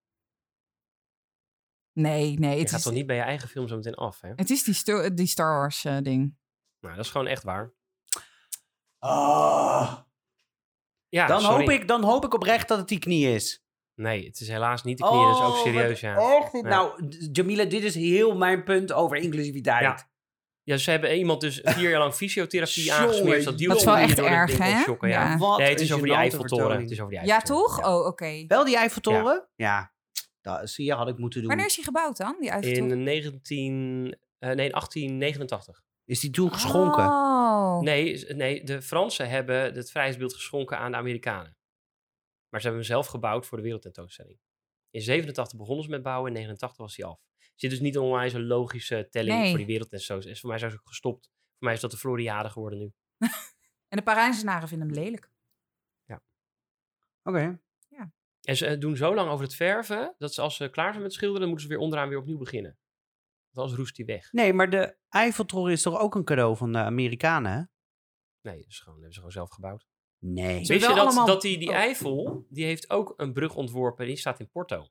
Nee, nee. je Het gaat is, toch niet bij je eigen film zo meteen af, hè? het is die, sto- die Star Wars eh, ding. Nou, dat is gewoon echt waar. Ah. Ja, dan, sorry. hoop ik, dan hoop ik oprecht dat het die knie is. Nee, het is helaas niet de knieën, dat is ook Oh, serieus, ja. echt? Ja. Nou, Jamila, dit is heel mijn punt over inclusiviteit. Ja. Ja, ze hebben iemand dus vier jaar lang fysiotherapie [laughs] aangesmeerd. Dat, Dat is wel echt erg, hè? shocken, Ja. ja. Wat Nee, het is over die Eiffeltoren. Het is over die Ja, Eiffeltoren. toch? Oh, oké. Wel die Eiffeltoren? Ja. Dat zie je, had ik moeten doen. Wanneer is die gebouwd dan, die Eiffeltoren? In 19... eh, nee, 1889. Is die toen geschonken? Oh. Nee, nee, de Fransen hebben het vrijheidsbeeld geschonken aan de Amerikanen. Maar ze hebben hem zelf gebouwd voor de wereldtentoonstelling. In 87 begonnen ze met bouwen, in 89 was hij af. Zit dus niet onwijs een logische telling Nee. voor die wereldtentoonstelling. Is voor mij zijn ze ook gestopt. Voor mij is dat de Floriade geworden nu. [laughs] En de Parijzenaren vinden hem lelijk. Oké. En ze eh, doen zo lang over het verven, dat ze als ze klaar zijn met schilderen, dan moeten ze weer onderaan weer opnieuw beginnen. Want anders roest die weg. Nee, maar de Eiffeltoren is toch ook een cadeau van de Amerikanen, hè? Nee, dat is gewoon, hebben ze gewoon zelf gebouwd. Nee. Weet je dat, allemaal- dat die, die Oh. Eifel, die heeft ook een brug ontworpen, die staat in Porto.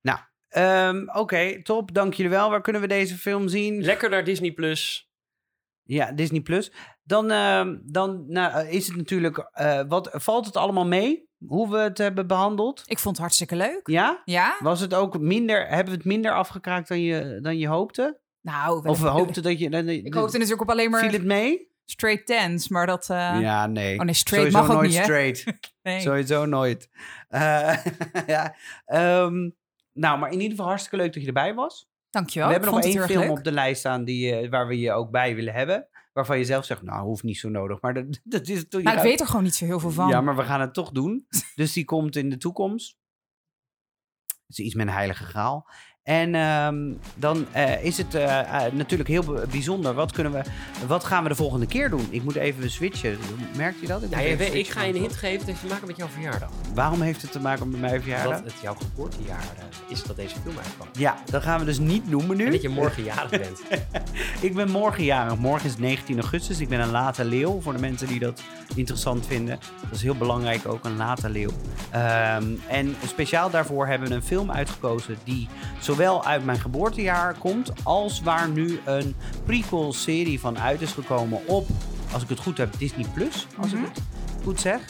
Nou, ehm, oké, top. Dank jullie wel. Waar kunnen we deze film zien? Lekker naar Disney+. Plus. Ja, Disney Plus. Dan, ehm, dan nou, eh, is het natuurlijk. eh, wat, valt het allemaal mee? Hoe we het hebben behandeld? Ik vond het hartstikke leuk. Ja? Ja? Was het ook minder. Hebben we het minder afgekraakt dan je, dan je hoopte? Nou, Of we hoopten dat je. dan- ik hoopte natuurlijk op alleen Viel maar het mee? straight tens, maar dat... eh, ja, nee. Oh nee, straight Sowieso mag ook nooit niet, straight. [laughs] nee. Sowieso nooit. Eh, [laughs] ja. ehm, nou, maar in ieder geval hartstikke leuk dat je erbij was. Dankjewel. we hebben nog één film op de lijst staan die, eh, waar we je ook bij willen hebben. Waarvan je zelf zegt, nou, hoeft niet zo nodig. Maar dat, [laughs] dat is toch... Nou, ik weet er gewoon niet zo heel veel van. Ja, maar we gaan het toch doen. [laughs] dus die komt in de toekomst. Het is iets met een heilige graal. En ehm, dan eh, is het eh, eh, natuurlijk heel bijzonder. Wat, kunnen we, wat gaan we de volgende keer doen? Ik moet even switchen. Merkt je dat? Ik, Ja, je weet, ik ga je een hint geven, het heeft te maken met jouw verjaardag. Waarom heeft het te maken met mijn verjaardag? Dat het jouw geboortejaar is dat deze film uitkwam. Ja, dat gaan we dus niet noemen nu. En dat je morgen jarig [laughs] bent. Ik ben morgen jarig. Morgen is 19 augustus. Ik ben een late leeuw. Voor de mensen die dat interessant vinden. Dat is heel belangrijk ook, een late leeuw. Ehm, en speciaal daarvoor hebben we een film uitgekozen die zowel uit mijn geboortejaar komt, als waar nu een prequel-serie van uit is gekomen op, als ik het goed heb, Disney Plus. Als Mhm. ik het goed zeg.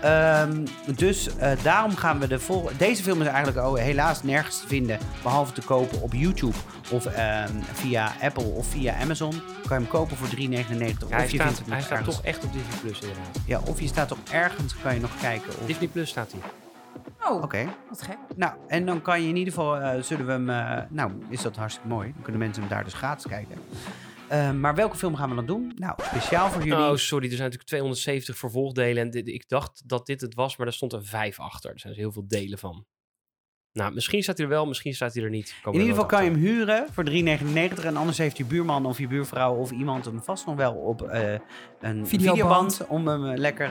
Ehm, dus eh, daarom gaan we de vol. Deze film is eigenlijk oh, helaas nergens te vinden. Behalve te kopen op YouTube. Of ehm, via Apple of via Amazon. Kan je hem kopen voor 3,99. Ja, hij of je staat, vindt het hij staat toch echt op Disney Plus inderdaad. Ja, of je staat toch ergens. Kan je nog kijken. Of... Disney Plus staat hij. Oh, Oké. wat gek. Nou, en dan kan je in ieder geval. eh, zullen we hem. eh, nou, is dat hartstikke mooi. Dan kunnen mensen hem daar dus gratis kijken. Eh, maar welke film gaan we dan doen? Nou, speciaal voor jullie. Oh, sorry, er zijn natuurlijk 270 vervolgdelen. En dit, ik dacht dat dit het was, maar er stond een 5 achter. Er zijn dus heel veel delen van. Nou, misschien staat hij er wel, misschien staat hij er niet. Komen In ieder geval kan je hem huren voor 3,99. En anders heeft je buurman of je buurvrouw of iemand hem vast nog wel op eh, een Videoband. videoband. Om hem lekker,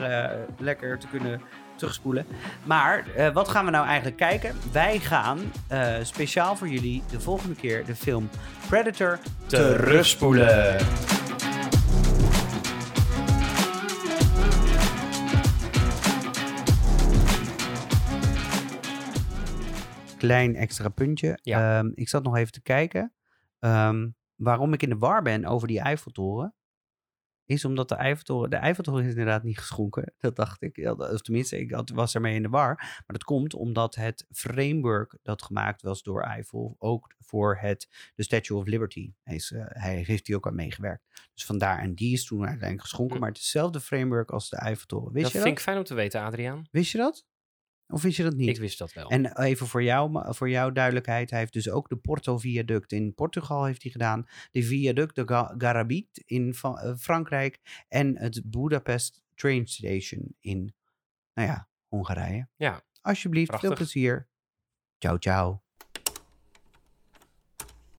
lekker te kunnen terugspoelen. Maar eh, wat gaan we nou eigenlijk kijken? Wij gaan eh, speciaal voor jullie de volgende keer de film Predator terugspoelen. Klein extra puntje. Ja. Ehm, ik zat nog even te kijken. Ehm, waarom ik in de war ben over die Eiffeltoren. Is omdat de Eiffeltoren. De Eiffeltoren is inderdaad niet geschonken. Dat dacht ik. Of tenminste, ik had- was ermee in de war. Maar dat komt omdat het framework dat gemaakt was door Eiffel. ook voor het, de Statue of Liberty. Hij, is, eh, hij heeft hier ook aan meegewerkt. Dus vandaar, en die is toen uiteindelijk geschonken. Hm. Maar het is hetzelfde framework als de Eiffeltoren. Wist dat je vind dat? ik fijn om te weten, Adriaan. Wist je dat? Of wist je dat niet? Ik wist dat wel. En even voor jou, voor jouw duidelijkheid, hij heeft dus ook de Porto Viaduct in Portugal heeft hij gedaan. De Viaduct de Ga- Garabit in eh, Frankrijk en het Budapest Train Station in, nou ja, Hongarije. Ja, Alsjeblieft, veel plezier. Ciao, ciao.